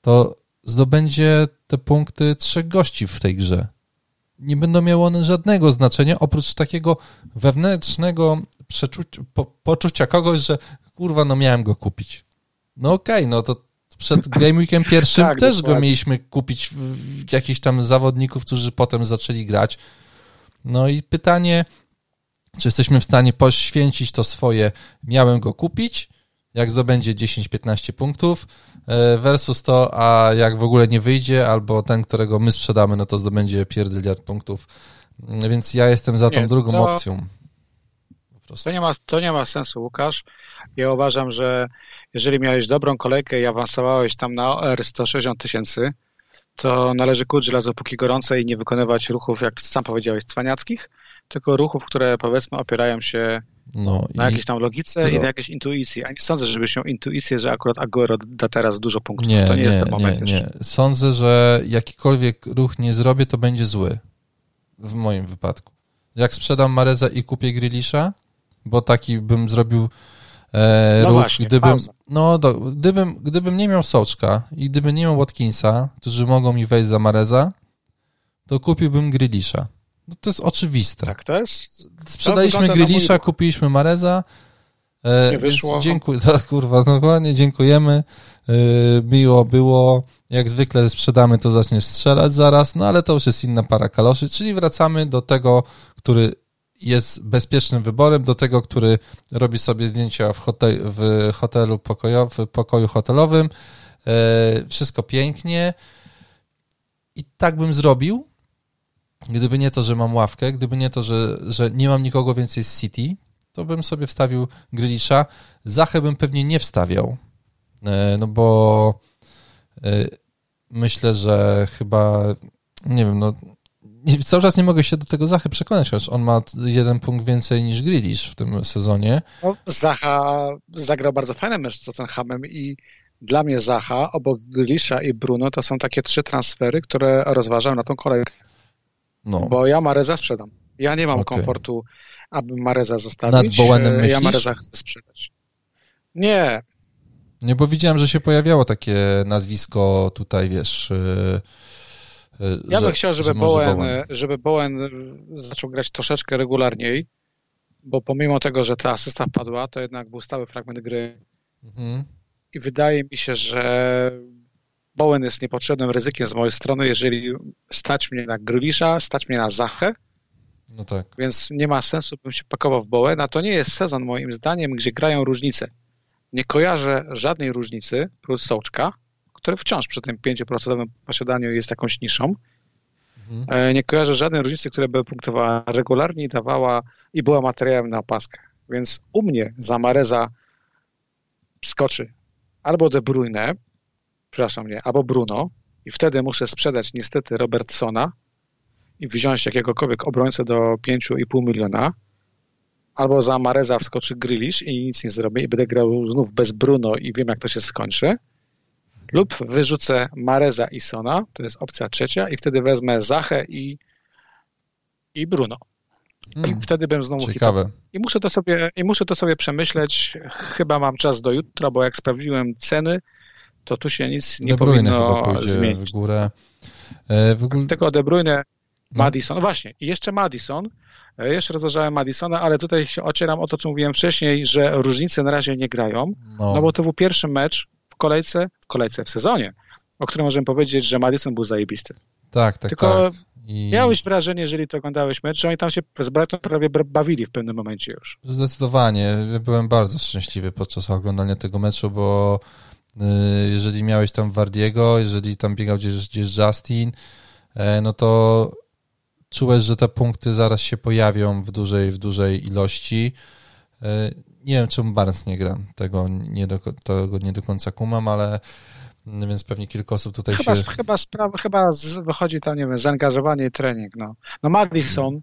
to zdobędzie te punkty trzech gości w tej grze. Nie będą miały one żadnego znaczenia, oprócz takiego wewnętrznego przeczucia, po, poczucia kogoś, że kurwa, no miałem go kupić. No okej, okay, no to przed Game Weekiem pierwszym tak, też dokładnie. go mieliśmy kupić jakichś tam zawodników, którzy potem zaczęli grać. No i pytanie, czy jesteśmy w stanie poświęcić to swoje, miałem go kupić, jak zdobędzie 10-15 punktów e, versus to, a jak w ogóle nie wyjdzie, albo ten, którego my sprzedamy, no to zdobędzie pierdyliard punktów. Więc ja jestem za tą nie, drugą to, opcją. To nie, ma, to nie ma sensu, Łukasz. Ja uważam, że jeżeli miałeś dobrą kolejkę i awansowałeś tam na OR 160 tysięcy, to należy kuć żelazo póki gorące i nie wykonywać ruchów, jak sam powiedziałeś, cwaniackich, tylko ruchów, które powiedzmy opierają się no, na jakiejś tam logice to... i na jakieś intuicji. A nie sądzę, żebyś miał intuicję, że akurat Aguero da teraz dużo punktów. Nie, to nie, nie jest ten moment. Nie, nie. Sądzę, że jakikolwiek ruch nie zrobię, to będzie zły. W moim wypadku. Jak sprzedam Mareza i kupię Grilisza, bo taki bym zrobił e, no ruch, właśnie, gdybym, no, do, gdybym, gdybym nie miał Soczka i gdybym nie miał Watkinsa, którzy mogą mi wejść za Mareza, to kupiłbym Grilisza. No to jest oczywiste. Tak, to jest. Sprzedaliśmy Grilisza, kupiliśmy Mareza. E, nie wyszło. Dziękuję, to, kurwa, dokładnie, dziękujemy. E, miło było. Jak zwykle sprzedamy, to zacznie strzelać zaraz, no ale to już jest inna para kaloszy, czyli wracamy do tego, który jest bezpiecznym wyborem, do tego, który robi sobie zdjęcia w, hotel, w hotelu pokoju, w pokoju hotelowym. E, wszystko pięknie. I tak bym zrobił, Gdyby nie to, że mam ławkę, gdyby nie to, że, że nie mam nikogo więcej z City, to bym sobie wstawił Grilisza. Zachę bym pewnie nie wstawiał, e, no bo e, myślę, że chyba, nie wiem, no cały czas nie mogę się do tego Zachy przekonać, chociaż on ma jeden punkt więcej niż Grilisz w tym sezonie. No, Zacha zagrał bardzo fajny mecz z Tottenhamem i dla mnie Zacha obok Grilisza i Bruno to są takie trzy transfery, które rozważam na tą kolejkę. No. Bo ja Mareza sprzedam. Ja nie mam okay. komfortu, aby Mareza zostawić. Nad Bowenem myślisz? Ja Mareza chcę sprzedać. Nie. Nie, bo widziałem, że się pojawiało takie nazwisko tutaj, wiesz... Yy, ja bym chciał, żeby Bowen, Bowen, żeby Bowen zaczął grać troszeczkę regularniej, bo pomimo tego, że ta asysta padła, to jednak był stały fragment gry. Mhm. I wydaje mi się, że Bowen jest niepotrzebnym ryzykiem z mojej strony, jeżeli stać mnie na Grylisza, stać mnie na Zachę, no tak. Więc nie ma sensu, bym się pakował w Bowen, a to nie jest sezon moim zdaniem, gdzie grają różnice. Nie kojarzę żadnej różnicy plus Sołczka, który wciąż przy tym 5% posiadaniu jest jakąś niszą. Mhm. E, nie kojarzę żadnej różnicy, która by punktowała regularnie i dawała i była materiałem na opaskę. Więc u mnie za Mareza skoczy albo De Bruyne, przepraszam, nie, albo Bruno i wtedy muszę sprzedać niestety Robertsona i wziąć jakiegokolwiek obrońcę do 5,5 miliona, albo za Mareza wskoczy Grylisz i nic nie zrobię i będę grał znów bez Bruno i wiem, jak to się skończy. Lub wyrzucę Mareza i Sona, to jest opcja trzecia, i wtedy wezmę Zachę i, i Bruno. I hmm, wtedy bym znowu Ciekawe. I muszę, to sobie, I muszę to sobie przemyśleć. Chyba mam czas do jutra, bo jak sprawdziłem ceny, to tu się nic nie De Bruyne powinno zmienić. w górę. E, w ogóle... Tylko De Bruyne, no. Madison. No właśnie, i jeszcze Madison. E, jeszcze rozważałem Madisona, ale tutaj się ocieram o to, co mówiłem wcześniej, że różnice na razie nie grają, no, no bo to był pierwszy mecz w kolejce, w kolejce, w sezonie, o którym możemy powiedzieć, że Madison był zajebisty. Tak, tak, Tylko tak. I... Miałeś wrażenie, jeżeli to oglądałeś mecz, że oni tam się z Brighton prawie bawili w pewnym momencie już. Zdecydowanie. Byłem bardzo szczęśliwy podczas oglądania tego meczu, bo y, jeżeli miałeś tam Wardiego, jeżeli tam biegał gdzieś, gdzieś Justin, e, no to czułeś, że te punkty zaraz się pojawią w dużej, w dużej ilości. Nie wiem, czemu Barnes nie gra. Tego nie do, tego nie do końca kumam, ale no więc pewnie kilka osób tutaj chyba, się... Chyba, sprawa, chyba z, wychodzi tam, nie wiem, zaangażowanie i trening, no. No Madison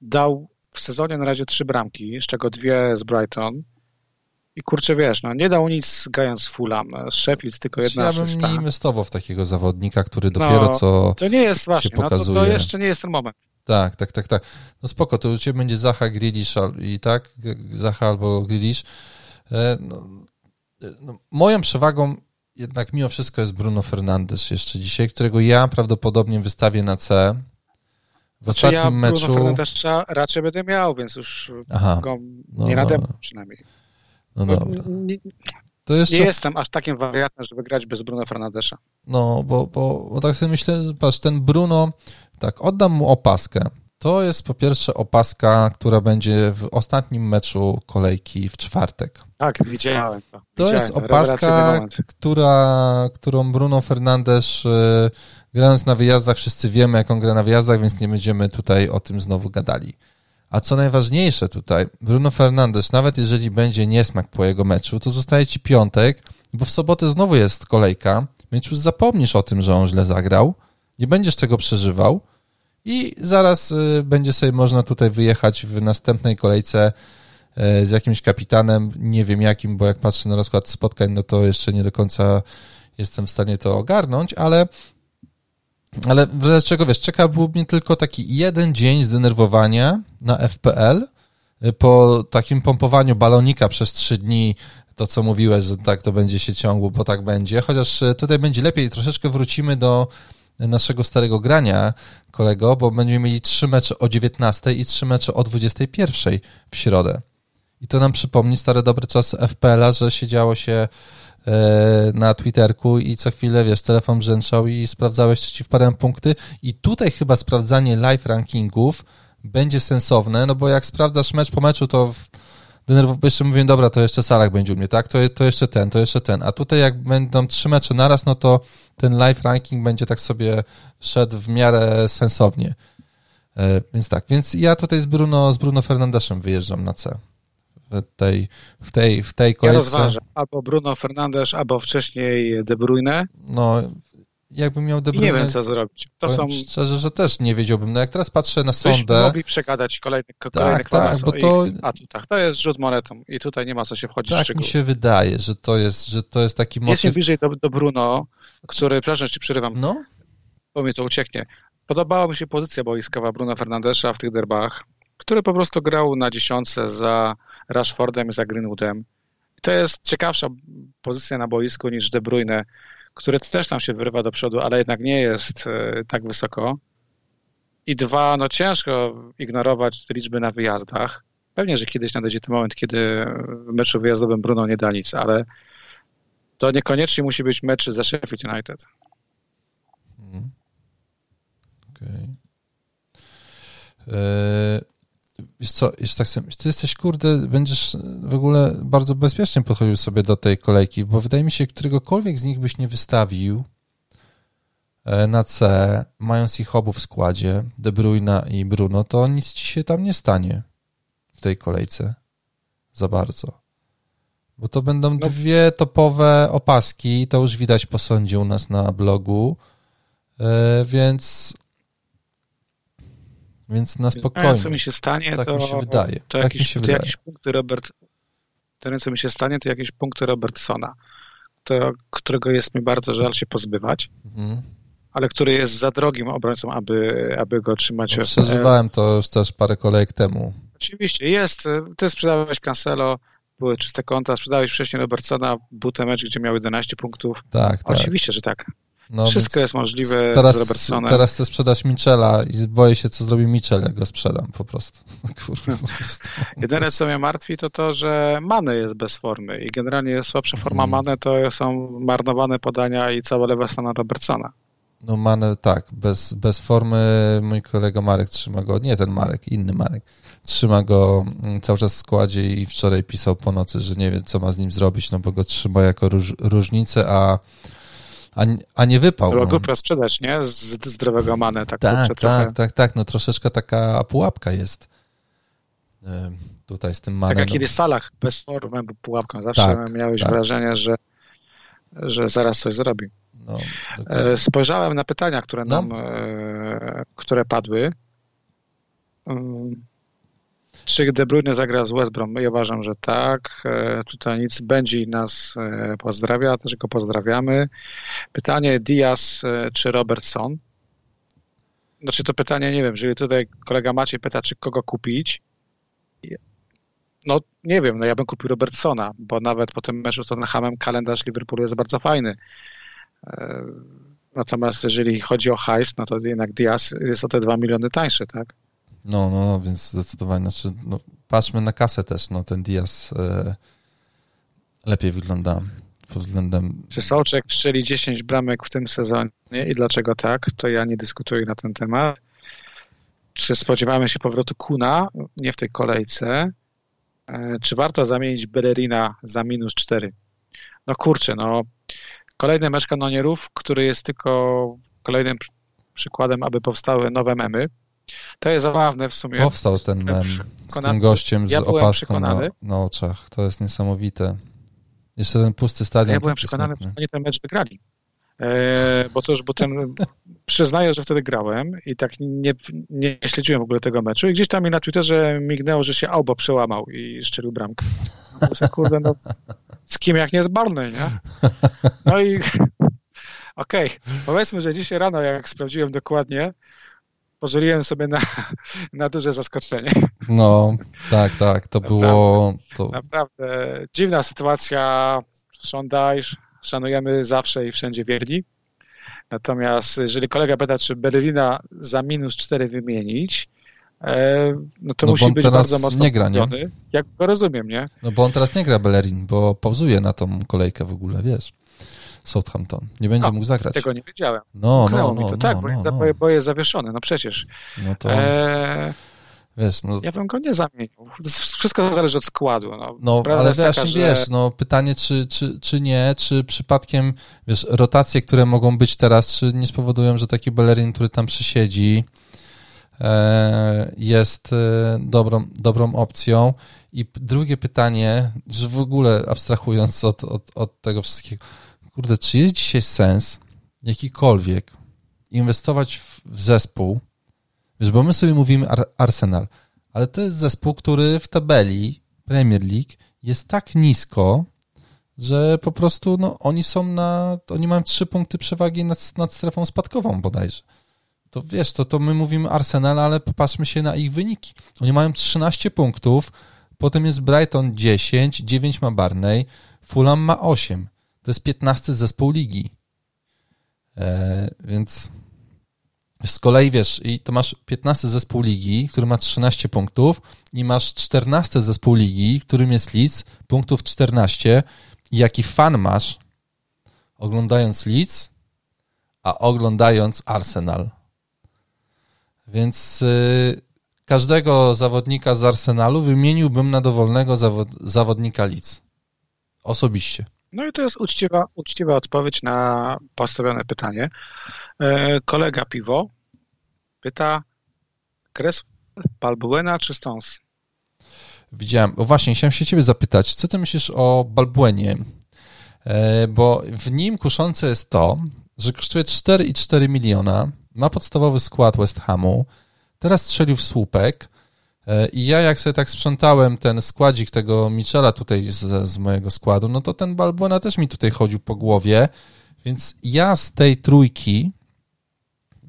dał w sezonie na razie trzy bramki, z czego dwie z Brighton. I kurczę, wiesz, no nie dał nic grając z Fulham. Sheffield tylko jedna ja asysta. Ja bym nie inwestował w takiego zawodnika, który dopiero no, co to nie jest właśnie, się pokazuje. No to, to jeszcze nie jest ten moment. Tak, tak, tak, tak. No spoko, to u Ciebie będzie Zaha, Grilisz i tak, Zaha albo Grilisz. E, no, no, moją przewagą jednak mimo wszystko jest Bruno Fernandes jeszcze dzisiaj, którego ja prawdopodobnie wystawię na C. W znaczy ostatnim ja meczu. Bruno Fernandesza raczej będę miał, więc już Aha, go no nie nade mną przynajmniej. No bo dobra. Nie, jeszcze... nie jestem aż takim wariatem, żeby grać bez Bruno Fernandesza. No, bo, bo, bo tak sobie myślę, patrz, ten Bruno, tak, oddam mu opaskę. To jest po pierwsze opaska, która będzie w ostatnim meczu kolejki w czwartek. Tak, widziałem to. To widziałem jest opaska, która, którą Bruno Fernandes y, grając na wyjazdach, wszyscy wiemy, jak on gra na wyjazdach, więc nie będziemy tutaj o tym znowu gadali. A co najważniejsze tutaj, Bruno Fernandes, nawet jeżeli będzie niesmak po jego meczu, to zostaje ci piątek, bo w sobotę znowu jest kolejka, więc już zapomnisz o tym, że on źle zagrał, nie będziesz tego przeżywał, i zaraz y, będzie sobie można tutaj wyjechać w następnej kolejce y, z jakimś kapitanem, nie wiem jakim, bo jak patrzę na rozkład spotkań, no to jeszcze nie do końca jestem w stanie to ogarnąć, ale ale wreszcie czego wiesz, czeka mnie tylko taki jeden dzień zdenerwowania na FPL y, po takim pompowaniu balonika przez trzy dni, to co mówiłeś, że tak to będzie się ciągło, bo tak będzie, chociaż tutaj będzie lepiej, troszeczkę wrócimy do naszego starego grania, kolego, bo będziemy mieli trzy mecze o 19 i trzy mecze o 21 w środę. I to nam przypomni stare dobre czasy FPL-a, że siedziało się e, na Twitterku i co chwilę, wiesz, telefon brzęczał i sprawdzałeś, czy ci wpadają punkty. I tutaj chyba sprawdzanie live rankingów będzie sensowne, no bo jak sprawdzasz mecz po meczu, to denerwował, jeszcze mówię, dobra, to jeszcze Salak będzie u mnie, tak? To, to jeszcze ten, to jeszcze ten. A tutaj jak będą trzy mecze naraz, no to ten live ranking będzie tak sobie szedł w miarę sensownie. E, więc tak, więc ja tutaj z Bruno, z Bruno Fernandeszem wyjeżdżam na C. W tej, w tej, w tej kolejce. Ja rozważam albo Bruno Fernandes, albo wcześniej De Bruyne. No, jakbym miał De Bruyne... nie wiem, co zrobić. To są... Szczerze, że też nie wiedziałbym. No jak teraz patrzę na sondę... Byśmy mogli przegadać kolejne, kolejne tak, tak, bo to... atutach. To jest rzut monetą i tutaj nie ma co się wchodzić tak w szczegóły. mi się wydaje, że to jest, że to jest taki motyw... Jest bliżej do, do Bruno, który, przepraszam, ci przerywam, no? bo mi to ucieknie. Podobała mi się pozycja boiskowa Bruno Fernandesza w tych derbach, który po prostu grał na dziesiątce za Rashfordem i za Greenwoodem. To jest ciekawsza pozycja na boisku niż De Bruyne, który też tam się wyrywa do przodu, ale jednak nie jest e, tak wysoko. I dwa, no ciężko ignorować liczby na wyjazdach. Pewnie, że kiedyś nadejdzie ten moment, kiedy w meczu wyjazdowym Bruno nie da nic, ale to niekoniecznie musi być mecz ze Sheffield United. Hmm. Okej. Okay. E, wiesz co, jeszcze tak sobie, ty jesteś, kurde, będziesz w ogóle bardzo bezpiecznie podchodził sobie do tej kolejki, bo wydaje mi się, któregokolwiek z nich byś nie wystawił e, na C, mając ich obu w składzie, De Bruyne i Bruno, to nic ci się tam nie stanie w tej kolejce za bardzo. Bo to będą no. dwie topowe opaski, to już widać po sądzie u nas na blogu, e, więc Więc na spokojnie. co mi się stanie, tak to, mi się wydaje. to, tak mi się wydaje. jakieś punkty Robert. To co mi się stanie, to jakieś punkty Robertsona, to, którego jest mi bardzo żal się pozbywać, Mhm. ale który jest za drogim obrońcą, aby, aby go trzymać. No, w- przeżywałem to już też parę kolejek temu. Oczywiście, jest. Ty sprzedałeś Cancelo, były czyste konta, sprzedałeś wcześniej Robertsona, był ten mecz, gdzie miał 11 punktów. Tak, tak. Oczywiście, że tak. No, Wszystko jest możliwe teraz, z Robertsonem. Teraz chcę sprzedać Michela i boję się, co zrobi Michel, jak go sprzedam po prostu. Kurwa, po prostu. Jedyne, co mnie martwi, to to, że Mane jest bez formy i generalnie słabsza forma Mm. Mane to są marnowane podania i cała lewa strona Robertsona. No Mane, tak, bez, bez formy mój kolega Marek trzyma go, nie ten Marek, inny Marek, trzyma go mm, cały czas w składzie i wczoraj pisał po nocy, że nie wie, co ma z nim zrobić, no bo go trzyma jako róż, różnicę, a, a, a nie wypał. Była No. głupio sprzedać, nie? Z zdrowego Mane, tak, Tak, tak, trochę. tak, tak, no troszeczkę taka pułapka jest tutaj z tym Mane. Tak jak no. kiedyś Salah bez formy był pułapką. Zawsze Tak, miałeś tak. wrażenie, że, że zaraz coś zrobi. No. E, Spojrzałem na pytania, które No. nam, e, które padły. Czy De Bruyne zagra z West Brom? Ja uważam, że tak. E, Tutaj nic. Będzie nas e, pozdrawia, też go pozdrawiamy. Pytanie Diaz e, czy Robertson? Znaczy to pytanie, nie wiem, jeżeli tutaj kolega Maciej pyta, czy kogo kupić, no nie wiem, no ja bym kupił Robertsona, bo nawet po tym meczu z Tottenhamem kalendarz Liverpoolu jest bardzo fajny. Natomiast jeżeli chodzi o hajs, no to jednak Diaz jest o te 2 miliony tańszy, tak? No, no, no, więc zdecydowanie, znaczy, no, patrzmy na kasę też, no, ten Diaz e, lepiej wygląda pod względem, Czy Sołczek strzeli 10 bramek w tym sezonie i dlaczego tak, to ja nie dyskutuję na ten temat. Czy spodziewamy się powrotu Kuna? Nie w tej kolejce. E, Czy warto zamienić Bellerina za minus 4? No kurczę, no kolejny mecz kanonierów, który jest tylko kolejnym przy- przykładem, aby powstały nowe memy. To jest zabawne w sumie. powstał ten mem z tym gościem z ja opaską na, na oczach, to jest niesamowite. Jeszcze ten pusty stadion. Ja byłem przekonany, że oni ten mecz wygrali. E, bo to już, bo ten, przyznaję, że wtedy grałem i tak nie, nie śledziłem w ogóle tego meczu i gdzieś tam mi na Twitterze mignęło, że się Albo przełamał i strzelił bramkę. No, kurde, no, z kim jak nie z Barney, nie? No i okej, powiedzmy, że dzisiaj rano, jak sprawdziłem dokładnie, pozwoliłem sobie na, na duże zaskoczenie. No, tak, tak, to było, to, Naprawdę dziwna sytuacja. Dyche, szanujemy zawsze i wszędzie wierni. Natomiast jeżeli kolega pyta, czy Berlina za minus 4 wymienić, e, no to No musi być bardzo mocno nie gra, nie? Jak go rozumiem, nie? no bo on teraz nie gra Bellerin, bo pauzuje na tą kolejkę w ogóle, wiesz, Southampton, nie będzie A, mógł zagrać. Tego nie wiedziałem. No, Umknęło no, mi to. no, tak, no, bo, no, jest, no. bo- jest zawieszony. No przecież. no to, E, wiesz, no, ja bym go nie zamienił. Wszystko zależy od składu. No, No, ale taka, właśnie że- wiesz, no pytanie, czy, czy, czy nie, czy przypadkiem, wiesz, rotacje, które mogą być teraz, czy nie spowodują, że taki Bellerin, który tam przysiedzi, e, jest e, dobrą, dobrą opcją. I drugie pytanie, że w ogóle abstrahując od, od, od tego wszystkiego, kurde, czy jest dzisiaj sens jakikolwiek inwestować w, zespół, wiesz, bo my sobie mówimy Ar Arsenal, ale to jest zespół, który w tabeli Premier League jest tak nisko, że po prostu no, oni są na. Oni mają trzy punkty przewagi nad, nad strefą spadkową bodajże. To wiesz, to, to my mówimy Arsenal, ale popatrzmy się na ich wyniki. Oni mają 13 punktów, potem jest Brighton 10, 9 ma Barney, Fulham ma 8. To jest 15 zespół ligi. E, więc z kolei wiesz, i to masz 15 zespół ligi, który ma 13 punktów, i masz 14 zespół ligi, którym jest Leeds, punktów 14. I jaki fan masz, oglądając Leeds, a oglądając Arsenal. Więc y, każdego zawodnika z Arsenalu wymieniłbym na dowolnego zawod, zawodnika Leeds. Osobiście. No i to jest uczciwa, uczciwa odpowiedź na postawione pytanie. E, kolega Piwo pyta Kres Balbuena czy Stones? Widziałem. O właśnie, chciałem się ciebie zapytać, co ty myślisz o Balbuenie? E, bo w nim kuszące jest to, że kosztuje 4,4 miliona, ma podstawowy skład West Hamu, teraz strzelił w słupek i ja jak sobie tak sprzątałem ten składzik tego Michela tutaj z, z mojego składu, no to ten Balbuena też mi tutaj chodził po głowie, więc ja z tej trójki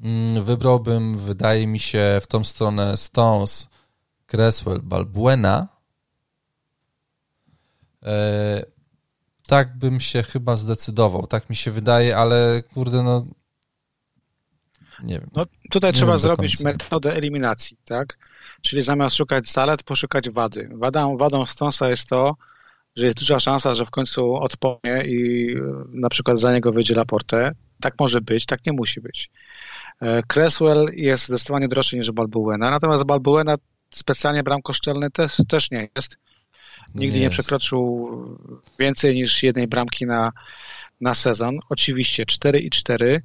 mm, wybrałbym, wydaje mi się, w tą stronę Stones, Cresswell, Balbuena. E, tak bym się chyba zdecydował, tak mi się wydaje, ale kurde, no nie wiem. No, tutaj nie trzeba zrobić metodę eliminacji, tak? Czyli zamiast szukać zalet, poszukać wady. Wadą, wadą Stonesa jest to, że jest duża szansa, że w końcu odpowie i na przykład za niego wyjdzie Laporte. Tak może być, tak nie musi być. E, Cresswell jest zdecydowanie droższy niż Balbuena, natomiast Balbuena specjalnie bramkoszczelny też, też nie jest. Nigdy nie, nie przekroczył więcej niż jednej bramki na, na sezon. Oczywiście 4 i 4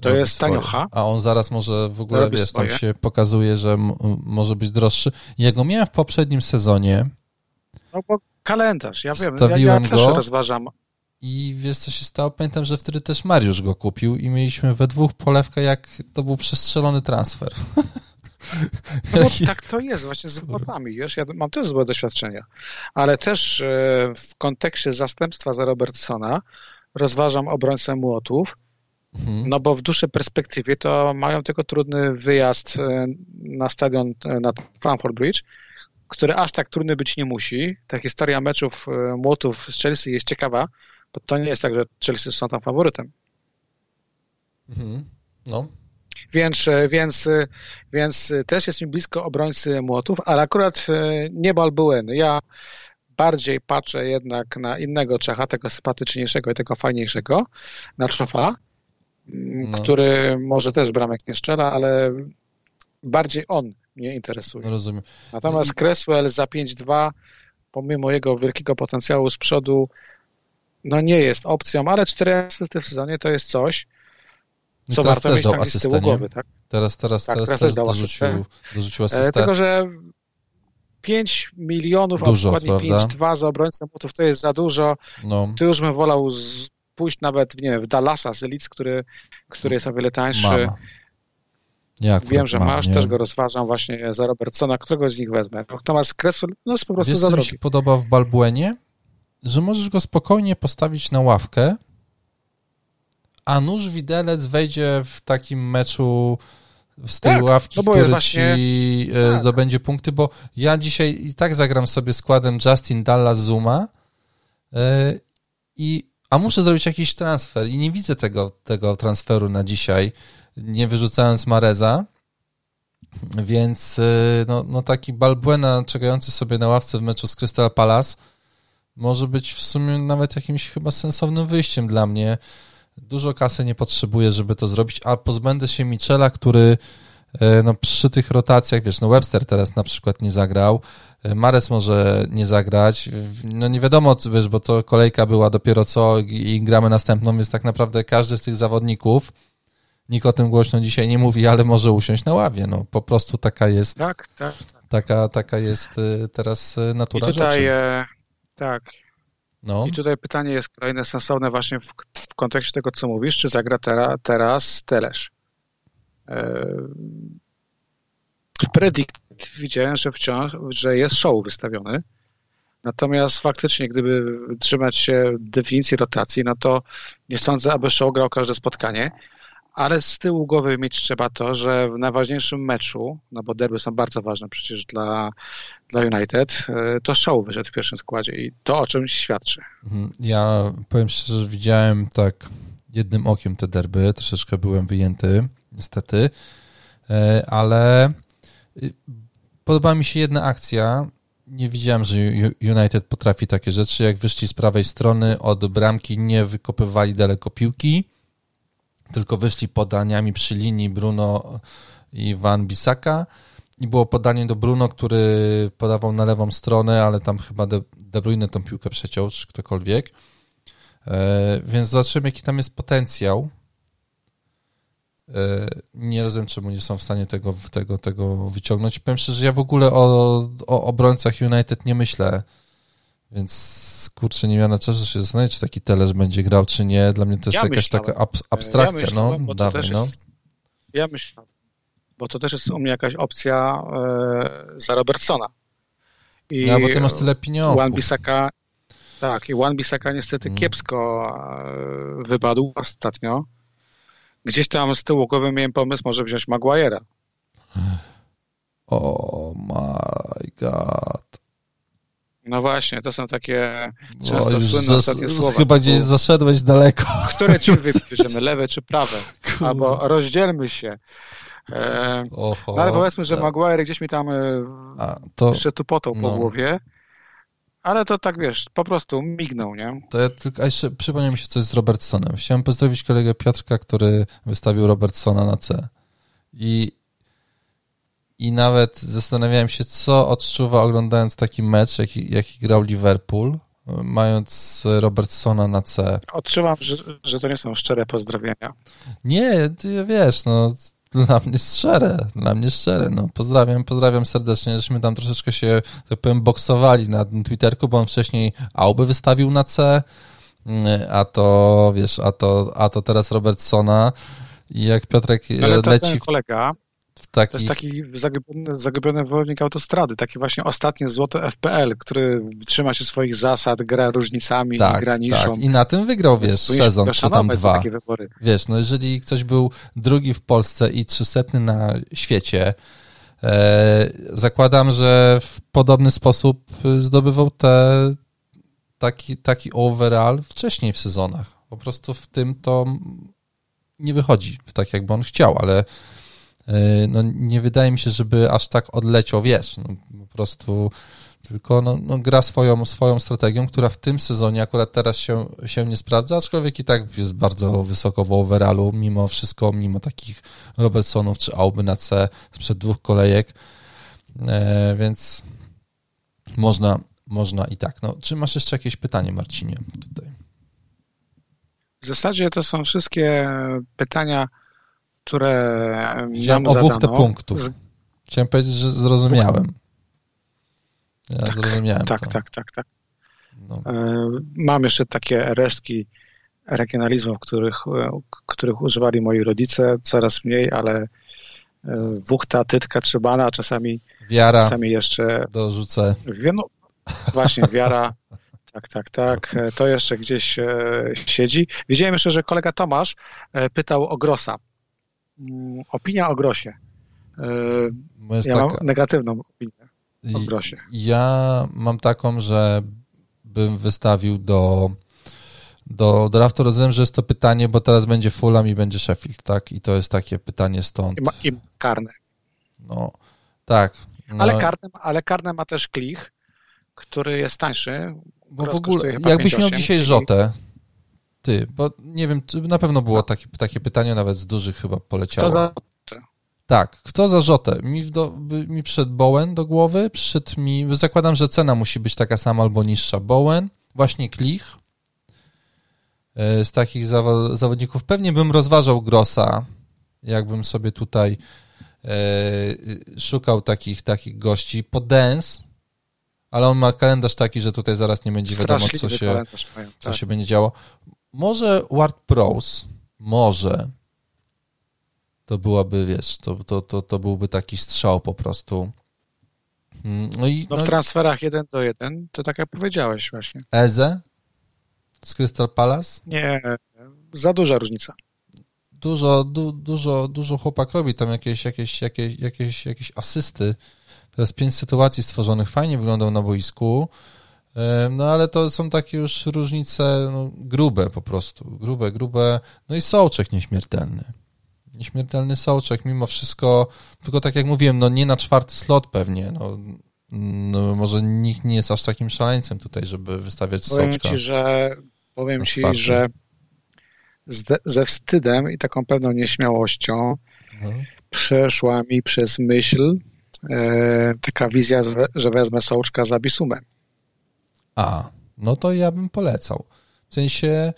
to Robi jest taniocha. A on zaraz może w ogóle, wiesz, swoje. tam się pokazuje, że może być droższy. Ja go miałem w poprzednim sezonie. No bo kalendarz, ja wiem, ja, ja też go. rozważam. I wiesz, co się stało? Pamiętam, że wtedy też Mariusz go kupił i mieliśmy we dwóch polewkę, jak to był przestrzelony transfer. No tak to jest właśnie z wyborami, wiesz, ja mam też złe doświadczenia, ale też e, w kontekście zastępstwa za Robertsona rozważam obrońcę Młotów. No bo w dłuższej perspektywie to mają tylko trudny wyjazd e, na stadion e, na Stamford Bridge, który aż tak trudny być nie musi. Ta historia meczów Młotów z Chelsea jest ciekawa, bo to nie jest tak, że Chelsea są tam faworytem. Mhm. No, więc, e, więc, e, więc też jest mi blisko obrońcy młotów, ale akurat e, nie Balbuen. Ja bardziej patrzę jednak na innego Czecha, tego sympatyczniejszego i tego fajniejszego, na Czofa, no. który może też bramek nie szczela, ale bardziej on mnie interesuje. No rozumiem. Natomiast Cresswell za 5-2, pomimo jego wielkiego potencjału z przodu, no nie jest opcją, ale 4 asysty w sezonie to jest coś, co teraz warto też mieć dał asystę, głowy, tak? Teraz, teraz, tak, teraz, teraz też dorzucił, dorzucił e, asystę. Tylko, że 5 milionów, dużo, a dokładnie 5-2 za obrońcę butów to jest za dużo. No. Tu już bym wolał z, pójść nawet, nie wiem, w Dallasa z Elic, który, który jest o wiele tańszy. Wiem, że mam, masz, nie? też go rozważam właśnie za Robertsona, którego z nich wezmę. Natomiast Cresswell no, jest po prostu Wiesz, za drogi. mi się podoba w Balbuenie? Że możesz go spokojnie postawić na ławkę a nóż widelec wejdzie w takim meczu z tej tak, ławki, no który właśnie... ci e, tak. zdobędzie punkty, bo ja dzisiaj i tak zagram sobie składem Justin Dallas Zuma e, i a muszę zrobić jakiś transfer i nie widzę tego, tego transferu na dzisiaj, nie wyrzucając Mareza, więc e, no, no taki Balbuena czekający sobie na ławce w meczu z Crystal Palace może być w sumie nawet jakimś chyba sensownym wyjściem dla mnie, Dużo kasy nie potrzebuję, żeby to zrobić, a pozbędę się Michela, który e, no, przy tych rotacjach, wiesz, no Webster teraz na przykład nie zagrał, Mares może nie zagrać, no nie wiadomo, wiesz, bo to kolejka była dopiero co i gramy następną, więc tak naprawdę każdy z tych zawodników, nikt o tym głośno dzisiaj nie mówi, ale może usiąść na ławie, no po prostu taka jest, tak, tak, tak. Taka, taka jest e, teraz natura I tutaj, rzeczy. tak, no. I tutaj pytanie jest kolejne sensowne właśnie w, w kontekście tego, co mówisz, czy zagra tera, teraz Telesz? E, w predikt widziałem, że wciąż, że jest show wystawiony, natomiast faktycznie, gdyby trzymać się definicji rotacji, no to nie sądzę, aby show grał każde spotkanie, ale z tyłu głowy mieć trzeba to, że w najważniejszym meczu, no bo derby są bardzo ważne przecież dla, dla United, e, to Shaw wyszedł w pierwszym składzie i to o czymś świadczy. Mhm. Ja powiem szczerze, że widziałem tak jednym okiem te derby, troszeczkę byłem wyjęty, niestety, e, ale y, podoba mi się jedna akcja, nie widziałem, że United potrafi takie rzeczy, jak wyszli z prawej strony od bramki, nie wykopywali daleko piłki, tylko wyszli podaniami przy linii Bruno i Van Bisaka i było podanie do Bruno, który podawał na lewą stronę, ale tam chyba De, Bruyne tą piłkę przeciął, czy ktokolwiek. E, więc zobaczymy, jaki tam jest potencjał. E, nie rozumiem, czemu nie są w stanie tego, tego, tego wyciągnąć. Powiem szczerze, że ja w ogóle o, o obrońcach United nie myślę więc kurczę, nie miałem na czasu się zastanowić, czy taki Telesz będzie grał, czy nie. Dla mnie to jest ja jakaś myślałem. taka ab abstrakcja. Ja myślałem, no, dawaj, no. Ja myślałem. bo to też jest u mnie jakaś opcja e, za Robertsona. I no, bo ty masz tyle pieniędzy. Juan Bisaka, tak, i Juan Bisaka niestety hmm. kiepsko e, wypadł ostatnio. Gdzieś tam z tyłu głowy miałem pomysł, może wziąć Maguire'a. Oh my god. No właśnie, to są takie często o, słynne ostatnie słowa. Chyba gdzieś zaszedłeś daleko. Które ci wybierzemy, lewe czy prawe? Albo rozdzielmy się. E, Oho, no ale powiedzmy, że Maguire gdzieś mi tam e, A, to, jeszcze tu potał po no. głowie. Ale to tak wiesz, po prostu mignął, nie? To ja tylko, a jeszcze przypomniał mi się coś z Robertsonem. Chciałem pozdrowić kolegę Piotrka, który wystawił Robertsona na C. I i nawet zastanawiałem się, co odczuwa oglądając taki mecz, jaki, jaki grał Liverpool, mając Robertsona na C. Odczuwam, że, że to nie są szczere pozdrowienia. Nie, ty wiesz, no dla mnie szczere, dla mnie szczere, no. Pozdrawiam, pozdrawiam serdecznie, żeśmy tam troszeczkę się, tak powiem, boksowali na Twitterku, bo on wcześniej Auby wystawił na C, a to, wiesz, a to, a to teraz Robertsona i jak Piotrek Ale leci... ten kolega, Taki... To jest taki zagubiony, zagubiony wojownik autostrady, taki właśnie ostatnie złoto FPL, który trzyma się swoich zasad, gra różnicami, tak, gra niszą. Tak. I na tym wygrał, wiesz, sezon czy tam dwa. Wiesz, no jeżeli ktoś był drugi w Polsce i trzysetny na świecie, e, zakładam, że w podobny sposób zdobywał te, taki, taki overall wcześniej w sezonach. Po prostu w tym to nie wychodzi tak, jakby on chciał, ale E, no nie wydaje mi się, żeby aż tak odleciał, wiesz, no, po prostu tylko no, no, gra swoją, swoją strategią, która w tym sezonie akurat teraz się, się nie sprawdza, aczkolwiek i tak jest bardzo wysoko w overallu, mimo wszystko, mimo takich Robertsonów czy Auby na C sprzed dwóch kolejek, e, więc można, można i tak. No, czy masz jeszcze jakieś pytanie, Marcinie, tutaj? W zasadzie to są wszystkie pytania, które Chciałem nam zadano. te punktów. Chciałem powiedzieć, że zrozumiałem. Ja tak, zrozumiałem Tak, to. tak, tak, tak. No. E, mam jeszcze takie resztki regionalizmów, których, e, których używali moi rodzice, coraz mniej, ale e, wuchta, tytka, trzebana, czasami wiara czasami jeszcze dorzucę. No, właśnie, wiara. Tak, tak, tak. To jeszcze gdzieś siedzi. Widziałem jeszcze, że kolega Tomasz pytał o Grossa. Mm, opinia o Grosie. Ja taka... mam negatywną opinię o Grosie. Ja mam taką, że bym wystawił do do draftu. Rozumiem, że jest to pytanie, bo teraz będzie Fulham i będzie Sheffield, tak? I to jest takie pytanie stąd. I, ma, i karne. No, tak. No. Ale, karne, ale karne ma też Klich, który jest tańszy. Bo w ogóle, jakbyś miał dzisiaj Rzotę, ty, bo nie wiem, na pewno było takie, takie pytanie, nawet z dużych chyba poleciało. Kto za tak, kto za Rzotę? Mi, do, mi przyszedł Bowen do głowy, przyszedł mi, zakładam, że cena musi być taka sama albo niższa. Bowen, właśnie Klich, e, z takich zawodników. Pewnie bym rozważał Grossa, jakbym sobie tutaj e, szukał takich, takich gości. Po Dance, ale on ma kalendarz taki, że tutaj zaraz nie będzie wiadomo, co się, mają, tak. co się będzie działo. Może Ward Prose, może to byłaby, wiesz, to, to, to, to byłby taki strzał po prostu. Mm, no, i, no w no transferach jeden do jeden, to tak jak powiedziałeś właśnie. Eze z Crystal Palace? Nie, za duża różnica. Dużo, du, dużo, dużo chłopak robi tam jakieś, jakieś, jakieś, jakieś, jakieś asysty. Teraz pięć sytuacji stworzonych, fajnie wyglądał na boisku. No ale to są takie już różnice no, grube po prostu. Grube, grube. No i Sołczek nieśmiertelny. Nieśmiertelny Sołczek mimo wszystko, tylko tak jak mówiłem, no nie na czwarty slot pewnie. No, no może nikt nie jest aż takim szaleńcem tutaj, żeby wystawiać powiem Sołczka. Ci, że, powiem Ci, że ze wstydem i taką pewną nieśmiałością no. przeszła mi przez myśl e, taka wizja, że wezmę Sołczka za Bisumę. A, no to ja bym polecał. W sensie.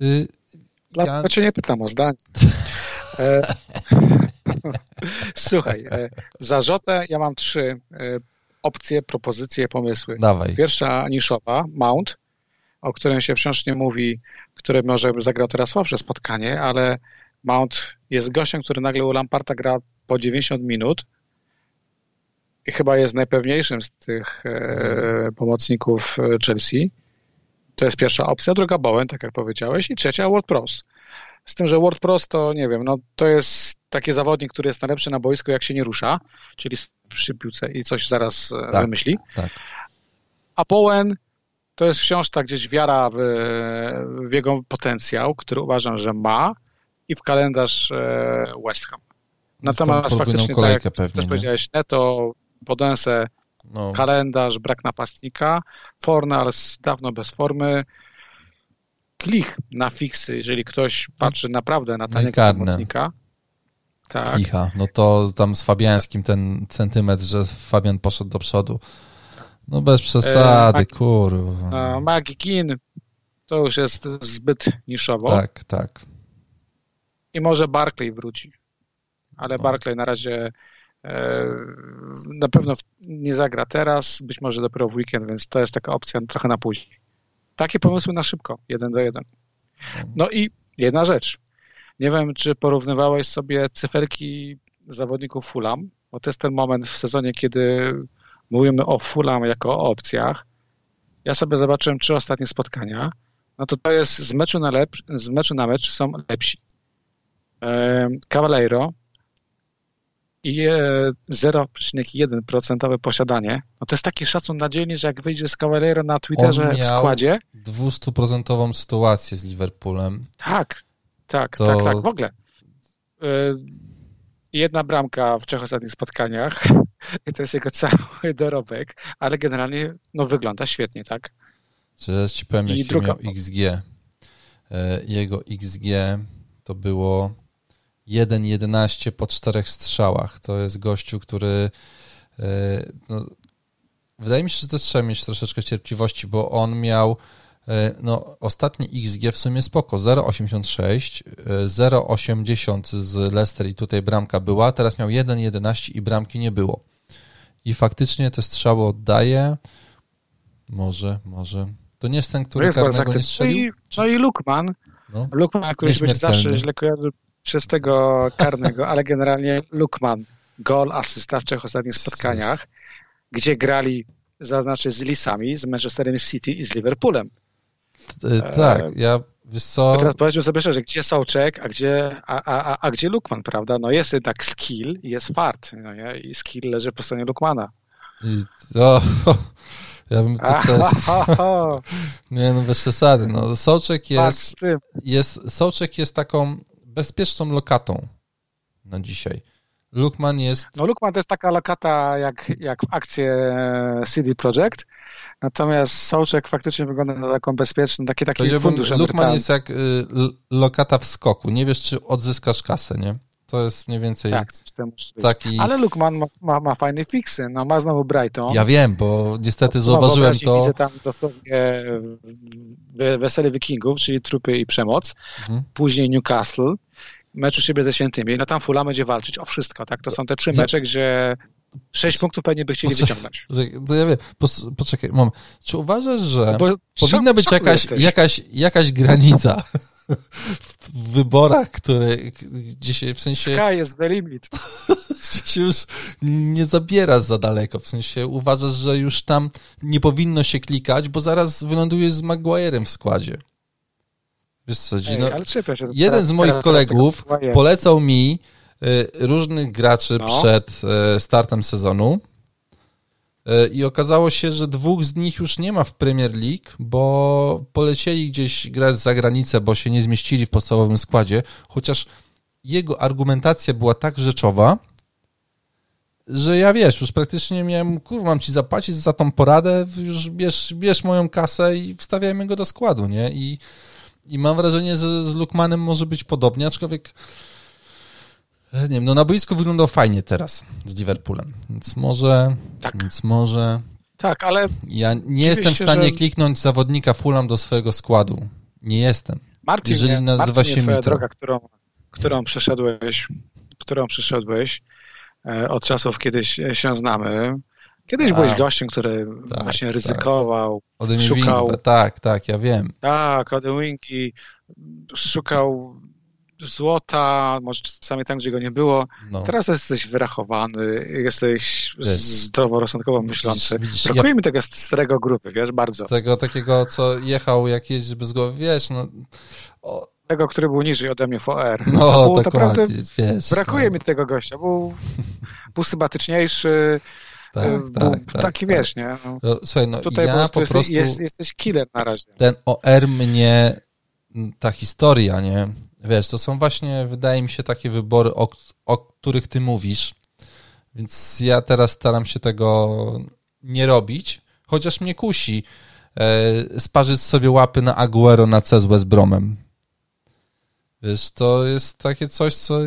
Yy, Dlatego ja... cię nie pytam o zdanie. E, słuchaj, e, zarzutę ja mam trzy e, opcje, propozycje, pomysły. Dawaj. Pierwsza niszowa, Mount, o którym się wciąż nie mówi, który może zagrał teraz słabsze spotkanie, ale Mount jest gościem, który nagle u Lamparta gra po 90 minut chyba jest najpewniejszym z tych e, pomocników e, Chelsea. To jest pierwsza opcja. Druga Bowen, tak jak powiedziałeś. I trzecia WordPros. Z tym, że WordPros to nie wiem, no to jest taki zawodnik, który jest najlepszy na boisku, jak się nie rusza, czyli przy piłce i coś zaraz e, tak, wymyśli. Tak. A Bowen to jest wciąż ta gdzieś wiara w, w jego potencjał, który uważam, że ma i w kalendarz e, West Ham. Natomiast faktycznie, tak jak pewnie, też powiedziałeś, Neto, Podense, no. kalendarz, brak napastnika, Fornals dawno bez formy, Klich na fiksy, jeżeli ktoś patrzy naprawdę na taniego pomocnika. Tak. Klicha, no to tam z Fabiańskim ten centymetr, że Fabian poszedł do przodu. No bez przesady, e, kurwa. Maggie Kin to już jest zbyt niszowo. Tak, tak. I może Barclay wróci. Ale no. Barclay na razie na pewno nie zagra teraz, być może dopiero w weekend, więc to jest taka opcja trochę na później. Takie pomysły na szybko, jeden do jeden. No i jedna rzecz. Nie wiem, czy porównywałeś sobie cyferki zawodników Fulham, bo to jest ten moment w sezonie, kiedy mówimy o Fulham jako o opcjach. Ja sobie zobaczyłem trzy ostatnie spotkania. No to to jest z meczu na, lep, z meczu na mecz są lepsi. Cavaleiro i 0,1% e, posiadanie. No to jest taki szacun na dzielnie, że jak wyjdzie z Cavaleiro na Twitterze w składzie... 200% sytuację z Liverpoolem. Tak, tak, to... tak, tak, w ogóle. E, jedna bramka w trzech ostatnich spotkaniach i to jest jego cały dorobek, ale generalnie no, wygląda świetnie, tak? Zaraz ci powiem, jaki druga... miał XG. E, jego XG to było 1,11 po czterech strzałach. To jest gościu, który e, no, wydaje mi się, że też trzeba mieć troszeczkę cierpliwości, bo on miał e, no, ostatnie XG w sumie spoko, 0,86, 0,80 z Leicester i tutaj bramka była, teraz miał 1,11 i bramki nie było. I faktycznie te strzały oddaje. Może, może. To nie jest ten, który no jest karnego nie strzelił? No i, no i Lukman. No. Lukman, który się zawsze źle kojarzy przez tego karnego, ale generalnie Lukman, gol, asysta w trzech ostatnich spotkaniach, gdzie grali, zaznaczę, z Lisami, z Manchesterem City i z Liverpoolem. E, tak, ja wiesz co... A teraz powiedzmy sobie szczerze, gdzie Sołczek, a gdzie, a, a, a, gdzie Lukman, prawda? No jest jednak skill i jest fart, no nie? i skill leży po stronie Lukmana. I, o, ja bym tutaj... nie, no bez przesady, no Sołczek jest... jest Sołczek jest taką bezpieczną lokatą na dzisiaj. Lukman jest... No Lukman to jest taka lokata jak, jak w akcję CD Projekt, natomiast Sołczek faktycznie wygląda na taką bezpieczną, taki, taki fundusz Lukman jest jak y, lokata w skoku. Nie wiesz, czy odzyskasz kasę, nie? To jest mniej więcej tak, taki... Ale Lukman ma, ma, ma fajne fiksy. No, ma znowu Brighton. Ja wiem, bo niestety no, zauważyłem to. Widzę tam dosłownie Wesele Wikingów, czyli trupy i przemoc. Mhm. Później Newcastle mecz u siebie ze Świętymi, no tam Fula będzie walczyć o wszystko, tak? To są te trzy mecze, gdzie sześć punktów pewnie by chcieli wyciągnąć. Ja wiem, poczekaj, mam. Czy uważasz, że powinna być jakaś, jakaś, jakaś granica w wyborach, które dzisiaj w sensie... Sky is the limit. się już nie zabiera za daleko, w sensie uważasz, że już tam nie powinno się klikać, bo zaraz wylądujesz z Maguire'em w składzie. Wiesz co, Ej, no, jeden z moich kolegów polecał mi y, różnych graczy no. przed y, startem sezonu i okazało się, że dwóch z nich już nie ma w Premier League, bo polecieli gdzieś grać za granicę, bo się nie zmieścili w podstawowym składzie, chociaż jego argumentacja była tak rzeczowa, że ja wiesz, już praktycznie miałem, kurwa, mam ci zapłacić za tą poradę, już bierz, bierz moją kasę i wstawiajmy go do składu, nie? I i mam wrażenie, że z Lukmanem może być podobnie, aczkolwiek e, nie wiem, no na boisku wyglądał fajnie teraz z Liverpoolem, więc może, tak. więc może... Tak, ale... Ja nie jestem w stanie że... kliknąć zawodnika Fulham do swojego składu. Nie jestem. Marcin, jeżeli nazywa Marcin, się twoja droga, którą, którą przeszedłeś, którą przeszedłeś e, od czasów, kiedy się znamy, Kiedyś tak. byłeś gościem, który tak, właśnie tak. ryzykował, tak. szukał... tak, tak, ja wiem. Tak, Odewinki szukał złota, może czasami tam, gdzie go nie było. No. Teraz jesteś wyrachowany, jesteś zdroworozsądkowo myślący. Widzisz, Brakuje ja... mi tego starego grupy, wiesz, bardzo. Tego takiego, co jechał jak jeździ bez głowy, wiesz, no... O... Tego, który był niżej ode mnie w OR. No, tak naprawdę wiesz. Brakuje no. mi tego gościa, był, był sympatyczniejszy, tak, e, był tak, taki, tak, wiesz, nie? No, no, słuchaj, no Tutaj ja po prostu... Jest, jesteś killer na razie. Ten OR mnie, ta historia, nie? Wiesz, to są właśnie, wydaje mi się, takie wybory, o, o których ty mówisz, więc ja teraz staram się tego nie robić, chociaż mnie kusi e, sparzyć sobie łapy na Aguero na C z Bromem. Wiesz, to jest takie coś, co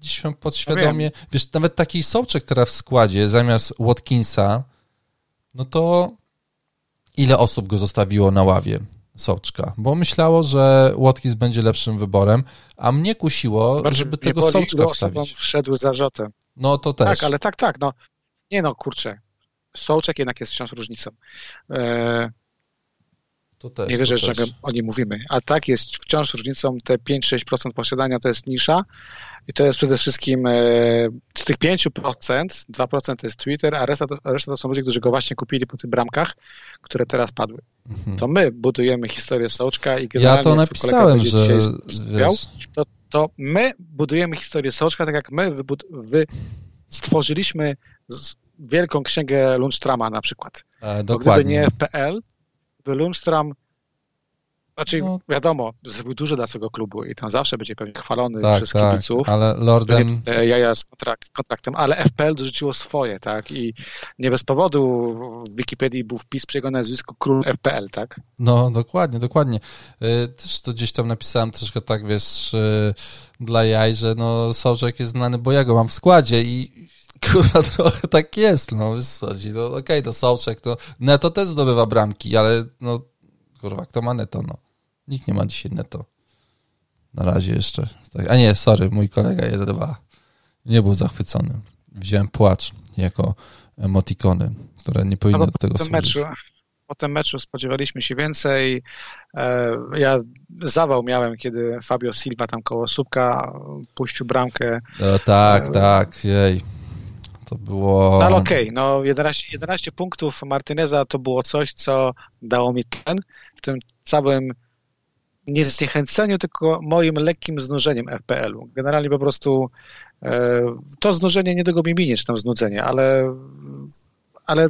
gdzieś podświadomie, wiesz, nawet taki Sołczek teraz w składzie zamiast Watkinsa, no to ile osób go zostawiło na ławie? Soczka, bo myślało, że Watkins będzie lepszym wyborem, a mnie kusiło, Bardziej żeby tego Soczka wstawić. wszedł za Rzotę. No to też. Tak, ale tak, tak, no. Nie no, kurczę. Sołczek jednak jest wciąż różnicą. Eee, to też, nie wierzę, że o nim mówimy. A tak jest wciąż różnicą. Te 5-6% posiadania to jest nisza i to jest przede wszystkim e, z tych 5%, 2% to jest Twitter, a reszta to, reszta to są ludzie, którzy go właśnie kupili po tych bramkach, które teraz padły. Mhm. To my budujemy historię Sołczka i generalnie, Ja to napisałem, że... to, to my budujemy historię Sołczka, tak jak my wybud- wy stworzyliśmy wielką księgę Lundstrama na przykład. E, dokładnie. Gdyby nie FPL, by Lundstram znaczy, no. wiadomo, zrobił dużo dla swojego klubu i tam zawsze będzie pewnie chwalony tak, przez tak, kibiców. ale Lordem... Jaja z kontrakt, kontraktem, ale FPL dorzuciło swoje, tak? I nie bez powodu w Wikipedii był wpis przy jego nazwisku król FPL, tak? No, dokładnie, dokładnie. Y, też to gdzieś tam napisałem troszkę tak, wiesz, y, dla jaj, że no Sołczek jest znany, bo ja go mam w składzie i kurwa trochę tak jest, no wiesz no okej, okay, to Sołczek, to Neto też zdobywa bramki, ale no kurwa, kto ma Neto, no. Nikt nie ma dzisiaj Neto. Na razie jeszcze. A nie, sorry, mój kolega 1-2 nie był zachwycony. Wziąłem płacz jako emotikony, które nie powinny do tego służyć. Meczu, po tym meczu spodziewaliśmy się więcej. E, ja zawał miałem, kiedy Fabio Silva tam koło słupka puścił bramkę. No, tak, e, tak, jej. To było... No ale okej, okay, no 11, 11 punktów Martineza to było coś, co dało mi ten w tym całym nie zniechęceniu, tylko moim lekkim znużeniem FPL-u. Generalnie po prostu e, to znużenie nie mi minie, czy tam znudzenie, ale, ale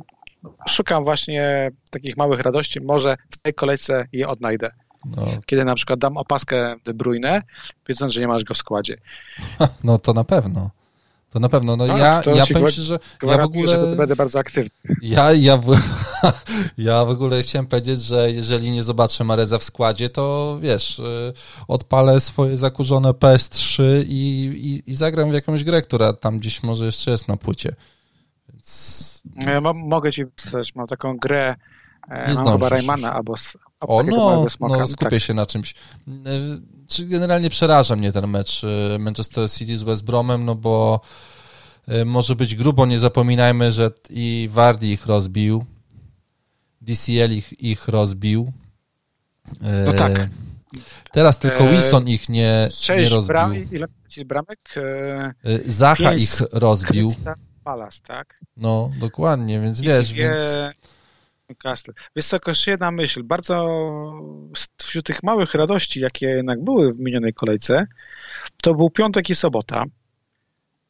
szukam właśnie takich małych radości. Może w tej kolejce je odnajdę. No. Kiedy na przykład dam opaskę De Bruyne, wiedząc, że nie masz go w składzie. No to na pewno. To na pewno. No, ja, ja powiem ci, że ja w ogóle... że to będę bardzo aktywny. Ja, ja, w... ja w ogóle chciałem powiedzieć, że jeżeli nie zobaczę Mareza w składzie, to wiesz, y, odpalę swoje zakurzone PS3 i, i, i zagram w jakąś grę, która tam gdzieś może jeszcze jest na płycie. Więc... Ja mogę ci wysłać, mam taką grę, e, nie mam chyba Raymana albo, o, no, no skupię tak. się na czymś. Y, czy generalnie przeraża mnie ten mecz y, Manchester City z West Bromem, no bo y, może być grubo, nie zapominajmy, że i Wardy ich rozbił, DCL ich, ich rozbił. No tak. Teraz tylko Wilson ich nie, nie rozbił. Bram, ile bramek? Zacha ich rozbił. Palace, tak? No, dokładnie, więc I wiesz, dwie... więc Newcastle. Wysoko jeszcze jedna myśl. Bardzo wśród tych małych radości, jakie jednak były w minionej kolejce, to był piątek i sobota,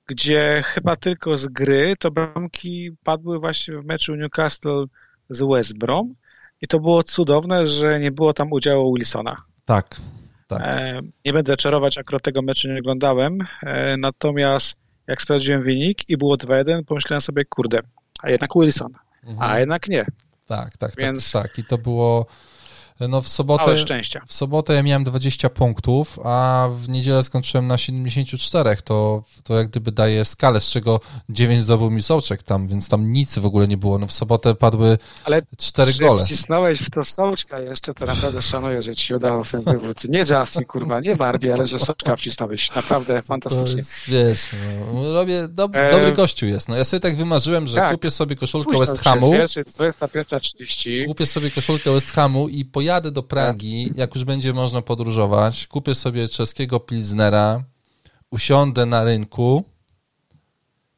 gdzie chyba tylko z gry to bramki padły właśnie w meczu Newcastle z West Brom i to było cudowne, że nie było tam udziału Wilsona. Tak, tak. E, nie będę czarować, akurat tego meczu nie oglądałem, e, natomiast jak sprawdziłem wynik i było 2-1, pomyślałem sobie, kurde, a jednak Wilson, mhm. a jednak nie. Tak, tak, tak, Więc... tak, tak. I to było no w sobotę, w sobotę ja miałem 20 punktów, a w niedzielę skończyłem na 74. To, to jak gdyby daje skalę, z czego 9 zdobył mi Sołczek tam, więc tam nic w ogóle nie było. No w sobotę padły ale 4 gole. Ale wcisnąłeś w to Sołczka jeszcze, to naprawdę szanuję, że ci się udało w ten wywód. Nie Justin, kurwa, nie bardziej, ale że Sołczka wcisnąłeś. Naprawdę fantastycznie. Jest, wiesz, no, robię, do, e... dobry gościu jest. No ja sobie tak wymarzyłem, że tak. kupię sobie koszulkę West Hamu. Jest 21.30. Kupię sobie koszulkę West Hamu i pojawię pojadę do Pragi, jak już będzie można podróżować, kupię sobie czeskiego Pilsnera, usiądę na rynku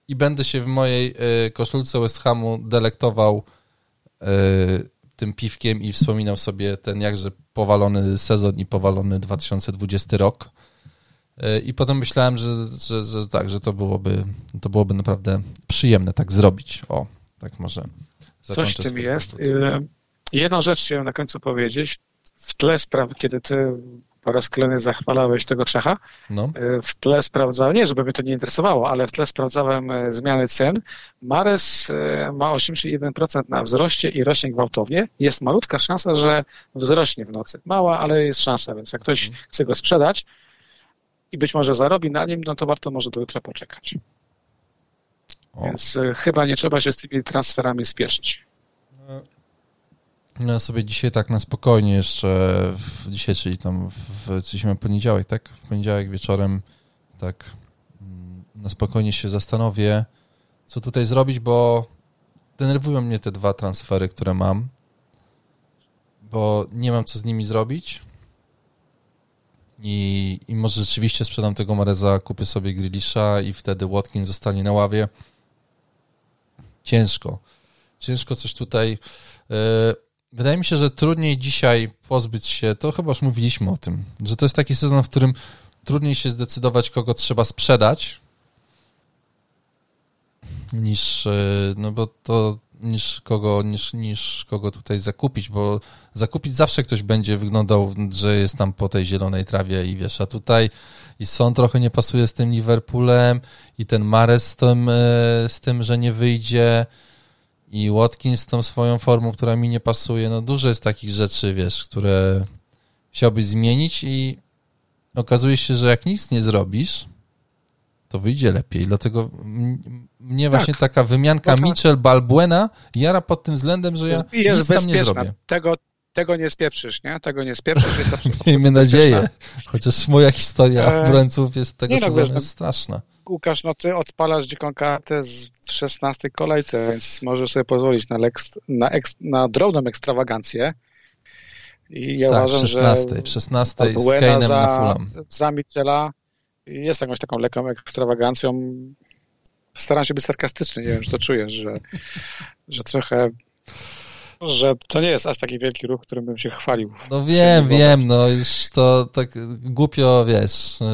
i będę się w mojej y, koszulce West Hamu delektował y, tym piwkiem i wspominał sobie ten jakże powalony sezon i powalony 2020 rok. Y, I potem myślałem, że, że, że tak, że to byłoby, to byłoby naprawdę przyjemne tak zrobić. O, tak może. Coś w tym jest. Jedną rzecz chciałem na końcu powiedzieć. W tle spraw, kiedy ty po raz kolejny zachwalałeś tego Czecha, no. Y, w tle sprawdzałem, nie żeby mnie to nie interesowało, ale w tle sprawdzałem zmiany cen. Mares ma 81% na wzroście i rośnie gwałtownie. Jest malutka szansa, że wzrośnie w nocy. Mała, ale jest szansa, więc jak ktoś mhm. chce go sprzedać, i być może zarobi na nim, no to warto może do jutra poczekać. O. Więc chyba nie trzeba się z tymi transferami spieszyć. No ja sobie dzisiaj tak na spokojnie jeszcze, w, dzisiaj, czyli tam w, w poniedziałek, tak? W poniedziałek wieczorem tak mm, na spokojnie się zastanowię, co tutaj zrobić, bo denerwują mnie te dwa transfery, które mam, bo nie mam co z nimi zrobić i, i może rzeczywiście sprzedam tego Mareza, kupię sobie Grilisza i wtedy Watkins zostanie na ławie. Ciężko. Ciężko coś tutaj. Yy, wydaje mi się, że trudniej dzisiaj pozbyć się, to chyba już mówiliśmy o tym, że to jest taki sezon, w którym trudniej się zdecydować, kogo trzeba sprzedać, niż, yy, no bo to niż kogo, niż, niż kogo tutaj zakupić, bo zakupić zawsze ktoś będzie wyglądał, że jest tam po tej zielonej trawie i wiesz, a tutaj i Son trochę nie pasuje z tym Liverpoolem i ten Mares z tym, e, z tym, że nie wyjdzie i Watkins z tą swoją formą, która mi nie pasuje, no dużo jest takich rzeczy, wiesz, które chciałbyś zmienić i okazuje się, że jak nic nie zrobisz, to wyjdzie lepiej. Dlatego mnie tak. właśnie taka wymianka Mitchell Balbuena jara pod tym względem, że ja jest nic tam nie zrobię. Tego, tego nie spieprzysz, nie? Tego nie spieprzysz. Jest Miejmy nadzieję. Chociaż moja historia e... obrońców jest tego nie no, sezonu no, jest straszna. Łukasz, no ty odpalasz dziką kartę w 16 kolejce, więc możesz sobie pozwolić na, na, eks, na drobną ekstrawagancję. I ja tak, uważam, 16, że w 16 z Kane'em na Fulham. Za Michela jest jakąś taką lekką ekstrawagancją. Staram się być sarkastyczny, nie wiem, czy to czujesz, że, że trochę że to nie jest aż taki wielki ruch, którym bym się chwalił. No wiem, wiem, no już to tak głupio, wiesz, y,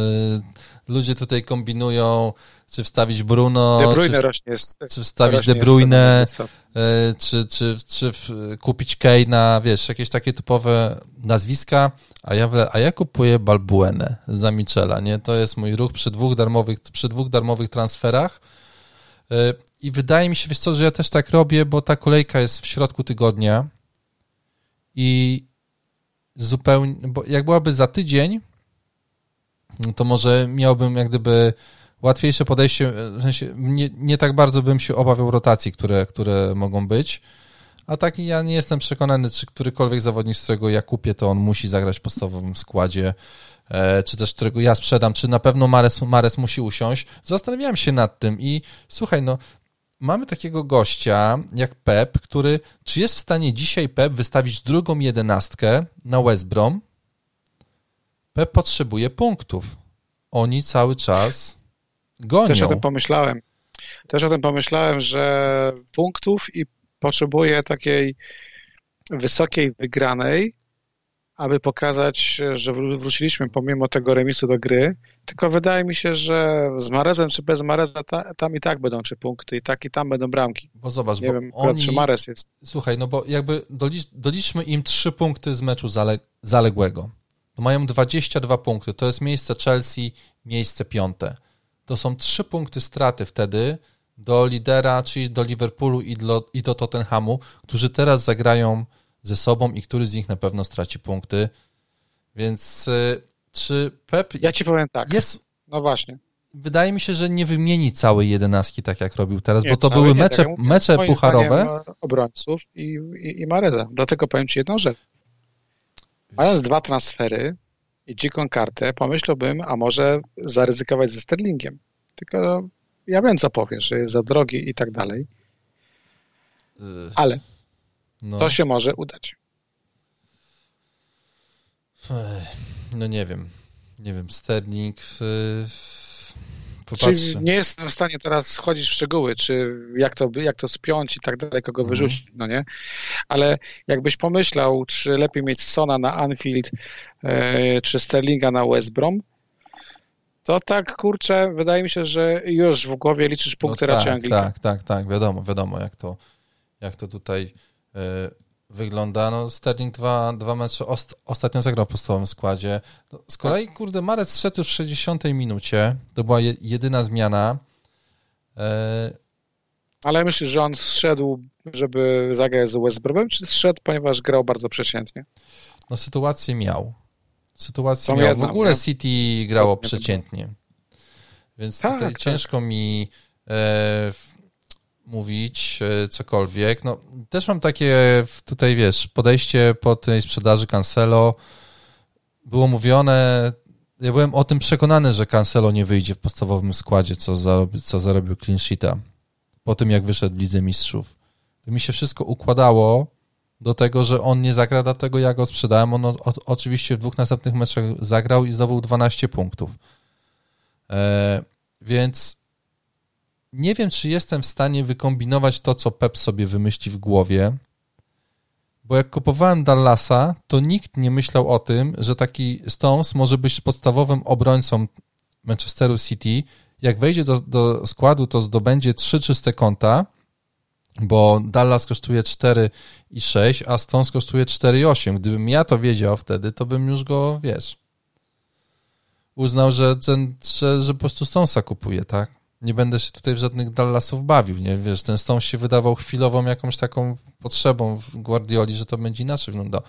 ludzie tutaj kombinują, czy wstawić Bruno, czy, rośnie, czy wstawić De Bruyne, y, czy, czy, czy kupić Keina, wiesz, jakieś takie typowe nazwiska, a ja, a ja kupuję Balbuenę za Michela, nie? To jest mój ruch przy dwóch darmowych, przy dwóch darmowych transferach y, i wydaje mi się, wiesz co, że ja też tak robię, bo ta kolejka jest w środku tygodnia i zupełnie, bo jak byłaby za tydzień, to może miałbym jak gdyby łatwiejsze podejście, w sensie nie, nie tak bardzo bym się obawiał rotacji, które, które mogą być, a tak ja nie jestem przekonany, czy którykolwiek zawodnik, z którego ja kupię, to on musi zagrać w podstawowym składzie, e, czy też którego ja sprzedam, czy na pewno Mares, Mares musi usiąść. Zastanawiałem się nad tym i słuchaj, no mamy takiego gościa jak Pep, który, czy jest w stanie dzisiaj Pep wystawić drugą jedenastkę na West Brom? Pep potrzebuje punktów. Oni cały czas gonią. Też o tym pomyślałem. Też o tym pomyślałem, że punktów i potrzebuje takiej wysokiej wygranej, aby pokazać, że wróciliśmy pomimo tego remisu do gry. Tylko wydaje mi się, że z Marezem czy bez Mareza ta, tam i tak będą trzy punkty i tak i tam będą bramki. Bo zobacz, Nie bo wiem, oni... czy Marez jest. Słuchaj, no bo jakby dolicz, doliczmy im trzy punkty z meczu zale, zaległego. To mają 22 punkty. To jest miejsce Chelsea, miejsce piąte. To są trzy punkty straty wtedy do lidera, czyli do Liverpoolu i do, i do Tottenhamu, którzy teraz zagrają ze sobą i który z nich na pewno straci punkty. Więc y, czy Pep. Ja ci powiem tak. Jest. No właśnie. Wydaje mi się, że nie wymieni całej jedenastki tak jak robił teraz, nie, bo to były nie, mecze, tak mecze pucharowe. Obrońców i, i, i Mareza. Dlatego powiem ci jedną rzecz. Mając dwa transfery i dziką kartę, pomyślałbym, a może zaryzykować ze Sterlingiem. Tylko ja wiem, co powiesz, że jest za drogi i tak dalej. Ale no. to się może udać. No nie wiem. Nie wiem, Sterling. Popatrzę. Czyli nie jestem w stanie teraz schodzić w szczegóły, czy jak to, jak to spiąć i tak dalej, kogo mhm. wyrzucić, no nie? Ale jakbyś pomyślał, czy lepiej mieć Sona na Anfield, e, czy Sterlinga na West Brom, to tak, kurczę, wydaje mi się, że już w głowie liczysz punkty no raczej tak, Anglika. Tak, tak, tak, wiadomo, wiadomo, jak to, jak to tutaj e, wygląda. No, Sterling dwa, dwa mecze ost, ostatnio zagrał w podstawowym składzie. No, z kolei, tak. kurde, Marec szedł już w 60 minucie. To była je, jedyna zmiana. E... Ale myślisz, że on zszedł, żeby zagrać z West Bromem, czy zszedł, ponieważ grał bardzo przeciętnie? No sytuację miał. Sytuację miał. w ogóle City grało przeciętnie. Więc tak, tutaj tak. ciężko mi e, mówić e, cokolwiek. No, też mam takie tutaj, wiesz, podejście po tej sprzedaży Cancelo. Było mówione, ja byłem o tym przekonany, że Cancelo nie wyjdzie w podstawowym składzie, co, zarobi, co zarobił clean sheeta po tym, jak wyszedł w Lidze Mistrzów. To mi się wszystko układało do tego, że on nie zagra, dlatego ja go sprzedałem. On o, oczywiście w dwóch następnych meczach zagrał i zdobył 12 punktów. E, więc nie wiem, czy jestem w stanie wykombinować to, co Pep sobie wymyśli w głowie, bo jak kupowałem Dallasa, to nikt nie myślał o tym, że taki Stones może być podstawowym obrońcą Manchesteru City. Jak wejdzie do, do składu, to zdobędzie trzy czyste konta, bo Dallas kosztuje 4,6, a Stones kosztuje 4,8. Gdybym ja to wiedział wtedy, to bym już go, wiesz, uznał, że, że, że po prostu Stonesa kupuje, tak? Nie będę się tutaj w żadnych Dallasów bawił, nie? Wiesz, ten Stone się wydawał chwilową jakąś taką potrzebą w Guardioli, że to będzie inaczej wyglądało.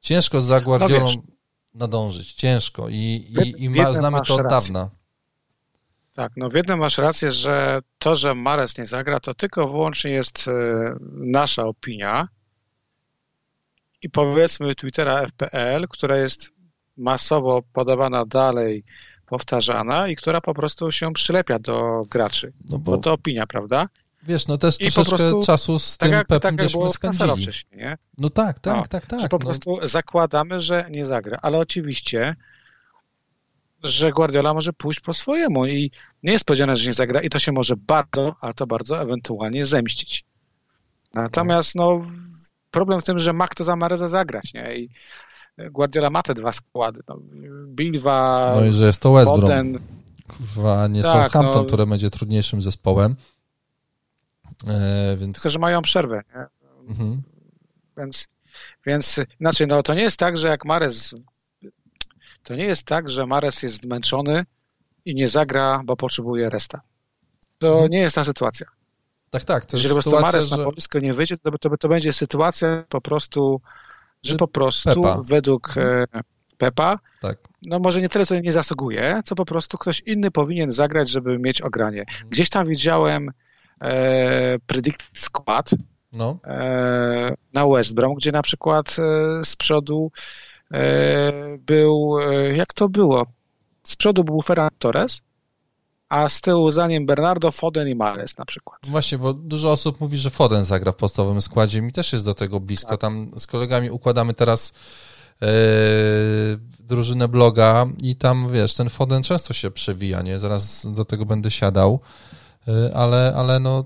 Ciężko za Guardiolą no nadążyć, ciężko i, i, i ma, znamy to od rację. dawna. Tak, no w jednym masz rację, że to, że Mares nie zagra, to tylko wyłącznie jest e, nasza opinia i powiedzmy Twittera FPL, która jest masowo podawana dalej powtarzana i która po prostu się przylepia do graczy. No bo, bo to opinia, prawda? Wiesz, no też I troszeczkę prostu, czasu z tym tak, Pepem tak żeśmy spędzili. Wcześniej, nie? No tak, tak, no, tak, tak. Że po no. prostu zakładamy, że nie zagra, ale oczywiście że Guardiola może pójść po swojemu i nie jest powiedziane, że nie zagra i to się może bardzo, a to bardzo ewentualnie zemścić. Natomiast no, problem w tym, że ma kto za Mareza zagrać, nie? I Guardiola ma te dwa składy. No, Bilwa, No i że jest to West Brom. Kurwa, nie tak, Southampton, no, które będzie trudniejszym zespołem. E, więc... Tylko, że mają przerwę. Mhm. Więc, więc inaczej, no to nie jest tak, że jak Mares to nie jest tak, że Mares jest zmęczony i nie zagra, bo potrzebuje resta. To mhm. nie jest ta sytuacja. Tak, tak. To Jeżeli jest sytuacja, Mares że... na boisko nie wyjdzie, to, to, to będzie sytuacja po prostu że po prostu Pepa. według e, Pepa, tak. no może nie tyle, co nie zasługuje, co po prostu ktoś inny powinien zagrać, żeby mieć ogranie. Mhm. Gdzieś tam widziałem e, Predict Squad no. e, na West Brom, gdzie na przykład e, z przodu e, był, e, jak to było? Z przodu był Ferran Torres, a z tyłu za nim Bernardo, Foden i Mares na przykład. Właśnie, bo dużo osób mówi, że Foden zagra w podstawowym składzie. Mi też jest do tego blisko. Tak. Tam z kolegami układamy teraz yy, drużynę bloga i tam, wiesz, ten Foden często się przewija, nie? Zaraz do tego będę siadał, yy, ale, ale no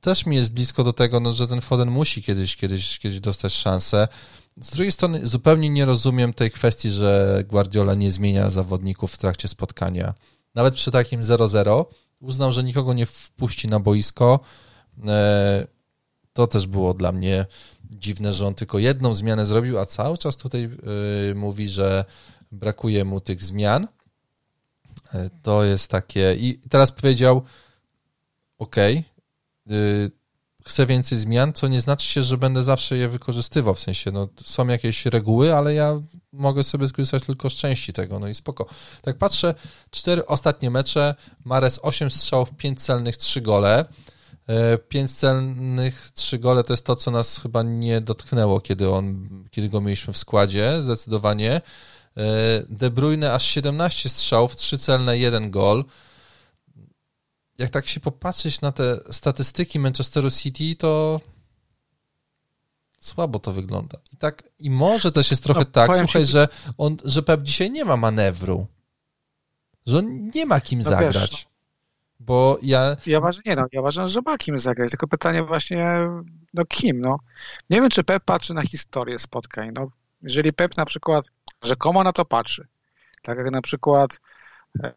też mi jest blisko do tego, no, że ten Foden musi kiedyś, kiedyś, kiedyś dostać szansę. Z drugiej strony zupełnie nie rozumiem tej kwestii, że Guardiola nie zmienia zawodników w trakcie spotkania nawet przy takim 0-0 uznał, że nikogo nie wpuści na boisko. E, to też było dla mnie dziwne, że on tylko jedną zmianę zrobił, a cały czas tutaj e, mówi, że brakuje mu tych zmian. E, to jest takie. I teraz powiedział: OK, chcę więcej zmian, co nie znaczy się, że będę zawsze je wykorzystywał. W sensie, no, są jakieś reguły, ale ja mogę sobie skorzystać tylko z części tego, no i spoko. Tak patrzę, cztery ostatnie mecze, Mares 8 strzałów, 5 celnych, 3 gole. 5 e, celnych, 3 gole to jest to, co nas chyba nie dotknęło, kiedy, on, kiedy go mieliśmy w składzie, zdecydowanie. E, De Bruyne aż 17 strzałów, 3 celne, 1 gol jak tak się popatrzeć na te statystyki Manchesteru City, to słabo to wygląda. I tak, i może też jest trochę no, tak, słuchaj, ci... że, on, że Pep dzisiaj nie ma manewru. Że on nie ma kim no zagrać. Wiesz, no. bo ja... Ja uważam, nie no, ja uważam, że ma kim zagrać, tylko pytanie właśnie, no kim, no. Nie wiem, czy Pep patrzy na historię spotkań, no. Jeżeli Pep na przykład rzekomo na to patrzy, tak jak na przykład e,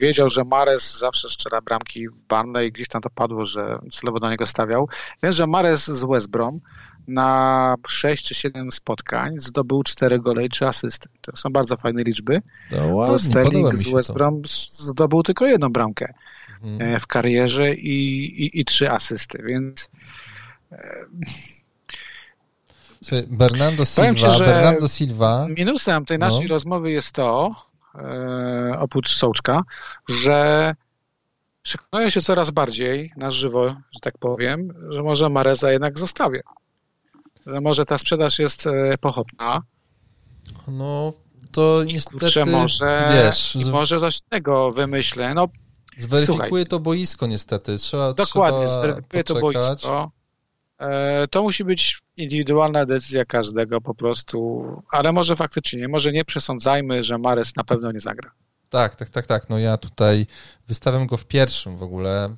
wiedział, że Mares zawsze strzela bramki w Barney i gdzieś tam to padło, że celowo do niego stawiał. Wiem, że Mares z West Brom na 6 czy 7 spotkań zdobył 4 gole i 3 asysty. To są bardzo fajne liczby. No ładnie, Sterling z West Brom zdobył tylko jedną bramkę mhm. w karierze i, i, i 3 asysty, więc e, Bernardo Silva, ci, Bernardo Silva. Minusem tej naszej no. rozmowy jest to, e, oprócz Sołczka, że przekonuję się coraz bardziej na żywo, że tak powiem, że może Mareza jednak zostawię. Że może ta sprzedaż jest e, pochopna. No, to niestety, kurczę, może, wiesz, z... może coś tego wymyślę. No, zweryfikuje słuchaj. to boisko niestety. Trzeba, Dokładnie, trzeba zweryfikuje poczekać. to boisko. E, to musi być indywidualna decyzja każdego po prostu, ale może faktycznie nie, może nie przesądzajmy, że Mares na pewno nie zagra. Tak, tak, tak, tak. No ja tutaj wystawiam go w pierwszym w ogóle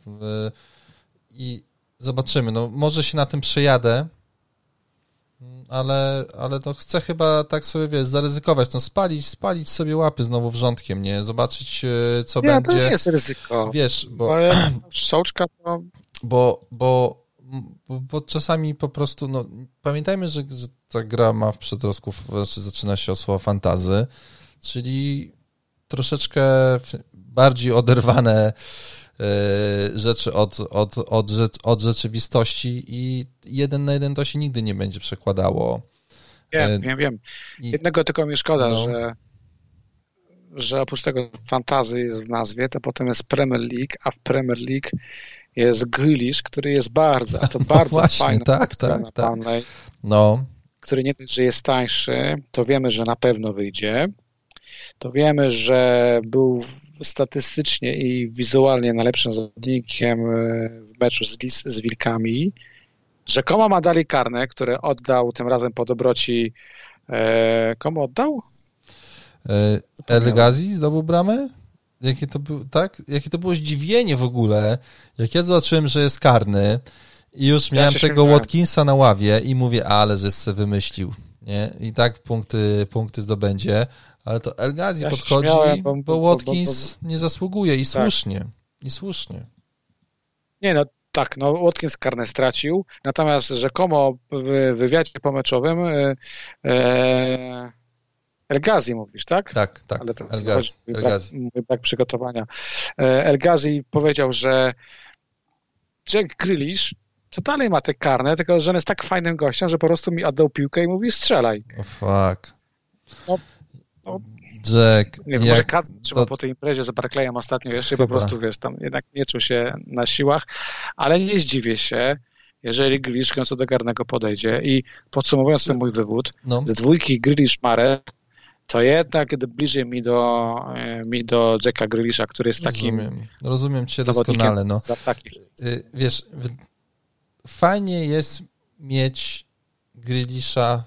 i zobaczymy. No może się na tym przejadę, ale, ale to chcę chyba tak sobie, wiesz, zaryzykować, no spalić, spalić sobie łapy znowu wrzątkiem, nie? Zobaczyć, e, co nie, będzie. to nie jest ryzyko. Wiesz, bo... bo soczka to... Bo, bo bo, bo, czasami po prostu, no, pamiętajmy, że, że ta gra ma w przedrostku, znaczy zaczyna się od słowa fantazy, czyli troszeczkę bardziej oderwane e, rzeczy od, od, od, od rzeczywistości i jeden na jeden to się nigdy nie będzie przekładało. Wiem, e, wiem, wiem. Jednego tylko mi szkoda, no. że że oprócz tego fantazy jest w nazwie, to potem jest Premier League, a w Premier League jest Grealish, który jest bardzo, a to no bardzo właśnie, fajny tak, tak, tak. No. który nie dość, że jest tańszy, to wiemy, że na pewno wyjdzie. To wiemy, że był statystycznie i wizualnie najlepszym zawodnikiem e, w meczu z, z Wilkami. Rzekomo ma dali karne, które oddał tym razem po dobroci. E, komu oddał? E, El Ghazi zdobył bramę? Jakie to, był, tak? Jakie to było zdziwienie w ogóle, jak ja zobaczyłem, że jest karny i już miałem ja tego Watkinsa na ławie i mówię, ale że se wymyślił, nie? I tak punkty, punkty zdobędzie, ale to El Ghazi ja podchodzi, śmiałem, bo, bo, Watkins bo, nie zasługuje i tak. słusznie, i słusznie. Nie no, tak, no Watkins karne stracił, natomiast rzekomo w wywiadzie pomeczowym e, e, Elgazi mówisz, tak? Tak, tak. Ale to Elgazi. Mój, brak, mój brak przygotowania. E, Elgazi powiedział, że Jack Grealish to dalej ma te karne, tylko że on jest tak fajnym gościem, że po prostu mi oddał piłkę i mówi strzelaj. Oh fuck. No, no, Jack. Nie wiem, może Kazm trzeba to... po tej imprezie z Barclayem ostatnio jeszcze Chyba. po prostu, wiesz, tam jednak nie czuł się na siłach, ale nie zdziwię się, jeżeli Grealish końcu do garnego podejdzie i podsumowując ten mój wywód, no. z dwójki Grealish Mare to jednak bliżej mi do, e, mi do Jacka Grealisha, który jest takim... Rozumiem, rozumiem cię doskonale. No. Y, wiesz, fajnie jest mieć Grealisha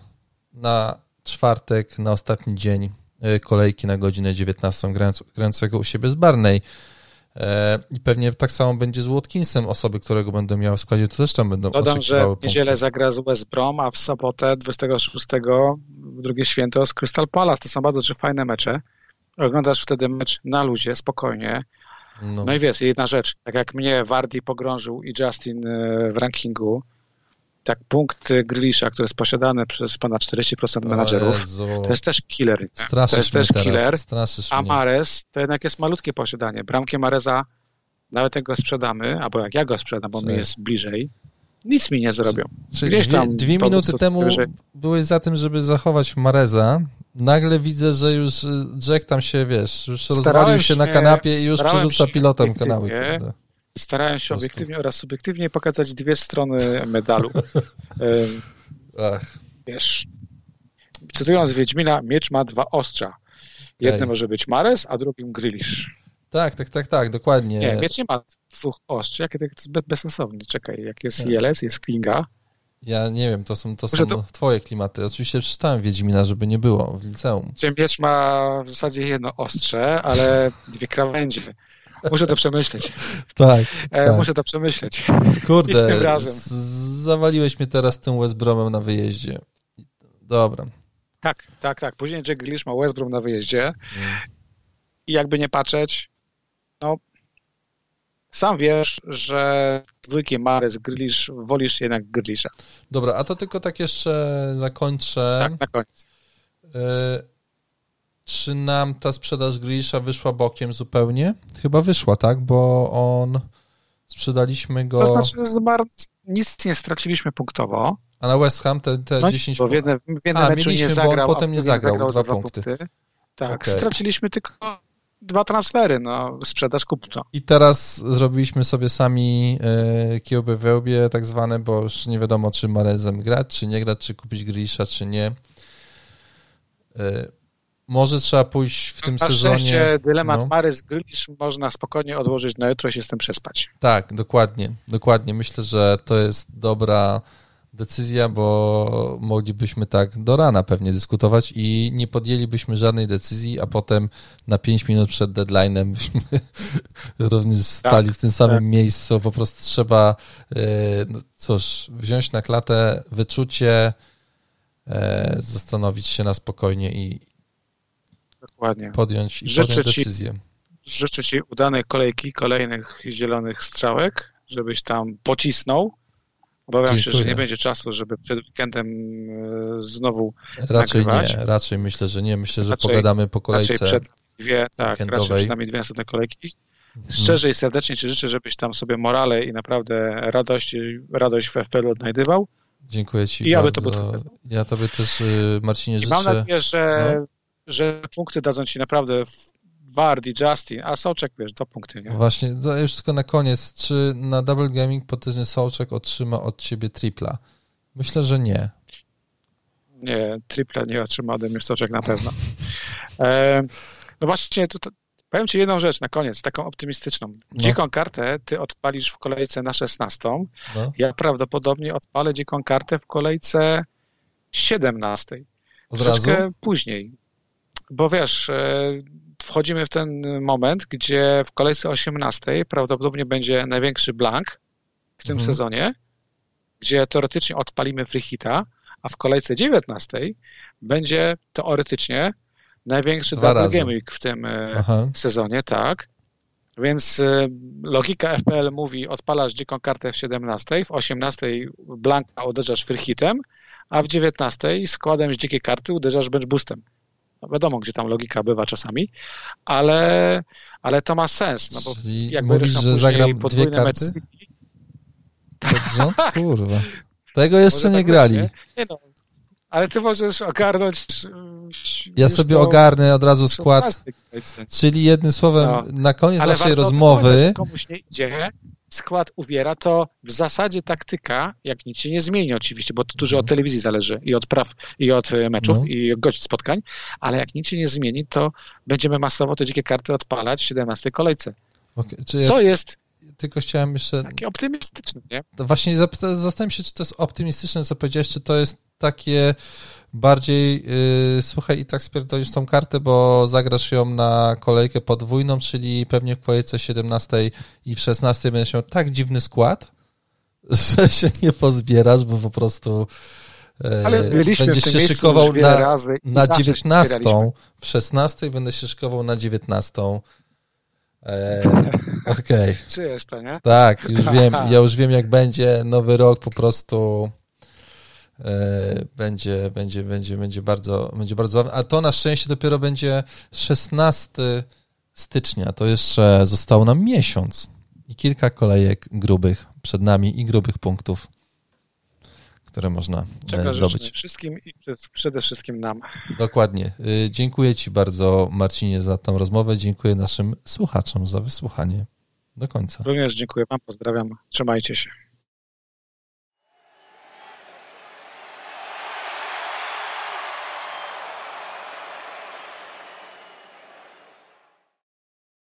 na czwartek, na ostatni dzień y, kolejki na godzinę 19 grającego u siebie z Barney. E, I pewnie tak samo będzie z Watkinsem. Osoby, którego będą miały w składzie, to też tam będą Dodam, że w niedzielę zagra z Brom, a w sobotę 26 w drugie święto z Crystal Palace. To są bardzo trzy fajne mecze. Oglądasz wtedy mecz na luzie, spokojnie. No. no i wiesz, jedna rzecz, tak jak mnie Wardy pogrążył i Justin e, w rankingu, tak punkt Grisha, który jest posiadany przez ponad 40% menadżerów, to jest też killer. Straszysz to jest też teraz. killer. Straszysz a Mares to jednak jest malutkie posiadanie. Bramkę Mareza nawet jak go sprzedamy, albo jak ja go sprzedam, bo mi jest bliżej, nic mi nie zrobią. Czyli Gdzieś dwie, dwie minuty temu byłeś za tym, żeby zachować Mareza. Nagle widzę, że już Jack tam się, wiesz, już rozwalił się, się, na kanapie i już przerzuca pilotem kanały. Starałem się obiektywnie oraz subiektywnie pokazać dwie strony medalu. Ach. Wiesz, cytując Wiedźmina, miecz ma dwa ostrza. Jedne Ej. może być Mares, a drugim Grillish. Tak, tak, tak, tak, dokładnie. Nie, miecz nie ma dwóch ostrz. Jakie to jest bezsensowne. Czekaj, jak jest Jeles, jest Klinga, Ja nie wiem, to są, to są to... twoje klimaty. Oczywiście przeczytałem Wiedźmina, żeby nie było w liceum. Miecz ma w zasadzie jedno ostrze, ale dwie krawędzie. Muszę to przemyśleć. tak, e, tak. Muszę to przemyśleć. Kurde, razem. zawaliłeś mnie teraz tym West Bromem na wyjeździe. Dobra. Tak, tak, tak. Później Jack Grealish ma West Brom na wyjeździe i jakby nie patrzeć, no sam wiesz, że dwójki Mares, Grealish, wolisz jednak Grealisha. Dobra, a to tylko tak jeszcze zakończę. Tak, na koniec. Y czy nam ta sprzedaż Grealisha wyszła bokiem zupełnie? Chyba wyszła, tak? Bo on... Sprzedaliśmy go... To znaczy nic nie straciliśmy punktowo. A na West Ham te, te no, 10 punktów... w jednym, w jednym a, meczu nie zagrał, potem nie zagrał, zagrał dwa, dwa punkty. punkty. Tak, okay. straciliśmy tylko dwa transfery, no, sprzedaż kupno. I teraz zrobiliśmy sobie sami e, kiełby wełbie tak zwane, bo już nie wiadomo, czy Marezem grać, czy nie grać, czy kupić Grisha, czy nie. E, może trzeba pójść w tym Na sezonie. Dylemat no. Marys Grylisz można spokojnie odłożyć na jutro się z tym przespać. Tak, dokładnie, dokładnie. Myślę, że to jest dobra decyzja, bo moglibyśmy tak do rana pewnie dyskutować i nie podjęlibyśmy żadnej decyzji, a potem na 5 minut przed deadline'em byśmy również stali tak, w tym samym tak. miejscu. Po prostu trzeba, e, no cóż, wziąć na klatę wyczucie, e, zastanowić się na spokojnie i, Dokładnie. podjąć, i życzę podjąć decyzję. Ci, życzę Ci udanej kolejki kolejnych zielonych strzałek, żebyś tam pocisnął Obawiam Dziękuję. się, że nie będzie czasu, żeby przed weekendem e, znowu Raczej nagrywać. nie, raczej myślę, że nie. Myślę, raczej, że pogadamy po kolejce raczej przed dwie, tak, raczej przed nami dwie następne kolejki. Mhm. Szczerze i serdecznie Ci życzę, żebyś tam sobie morale i naprawdę radość, radość w FPL odnajdywał. Dziękuję Ci I bardzo. aby to był Ja Tobie też, y, Marcinie, życzę. I mam nadzieję, że, no. Że punkty dadzą Ci naprawdę Wardy, Justin, a Soczek, wiesz, dwa punkty, nie? Właśnie, już tylko na koniec, czy na Double Gaming potężny Soczek otrzyma od ciebie tripla? Myślę, że nie. Nie, tripla nie otrzyma ode mnie Soczek na pewno. E, no właśnie, to, to, powiem ci jedną rzecz na koniec, taką optymistyczną. No. Dziką kartę ty odpalisz w kolejce na 16. No. Ja prawdopodobnie odpalę dziką kartę w kolejce 17. Od Troszkę razu? później. Bo wiesz, e, wchodzimy w ten moment, gdzie w kolejce 18 prawdopodobnie będzie największy blank w tym mhm. sezonie, gdzie teoretycznie odpalimy free hita, a w kolejce 19 będzie teoretycznie największy Dwa double game week w tym e, Aha. sezonie, tak. Więc e, logika FPL mówi, odpalasz dziką kartę w 17, w 18 blanka uderzasz free hitem, a w 19 składem z dzikiej karty uderzasz bench boostem. No wiadomo, gdzie tam logika bywa czasami, ale, ale to ma sens, no bo Czyli jak mówisz, że zagram dwie karty? City, tak. rząd? Kurwa. Tego jeszcze nie tak grali. Nie no, ale ty możesz ogarnąć. Ja sobie ogarnę od razu skład. Czyli jednym słowem, no. na koniec ale naszej rozmowy. Komuś nie idzie, skład uwiera, to w zasadzie taktyka, jak nic się nie zmieni oczywiście, bo to dużo od mhm. telewizji zależy i od praw, i od e, meczów, no. i od godzin spotkań, ale jak nic się nie zmieni, to będziemy masowo te dzikie karty odpalać w 17 kolejce. Okay. Co ja jest tylko chciałem jeszcze... Takie optymistyczne, nie? Właśnie zastanawiam się, czy to jest optymistyczne, co powiedziałeś, czy to jest takie bardziej, yy, słuchaj, i tak spierdolisz tą kartę, bo zagrasz ją na kolejkę podwójną, czyli pewnie w kolejce 17 i w 16 będziesz miał tak dziwny skład, że się nie pozbierasz, bo po prostu yy, Ale będziesz się szykował na, na 19, w 16 będę się szykował na 19. Eee, Okej. Okay. Czujesz to, nie? Tak, już wiem, ja już wiem jak będzie nowy rok po prostu E, będzie, będzie, będzie, będzie bardzo, będzie bardzo ważne. A to na szczęście dopiero będzie 16 stycznia. To jeszcze zostało nam miesiąc i kilka kolejek grubych przed nami i grubych punktów, które można e, Czego zdobyć. wszystkim i przede wszystkim nam. Dokładnie. E, dziękuję Ci bardzo, Marcinie, za tą rozmowę. Dziękuję naszym słuchaczom za wysłuchanie do końca. Również dziękuję Wam, pozdrawiam. Trzymajcie się.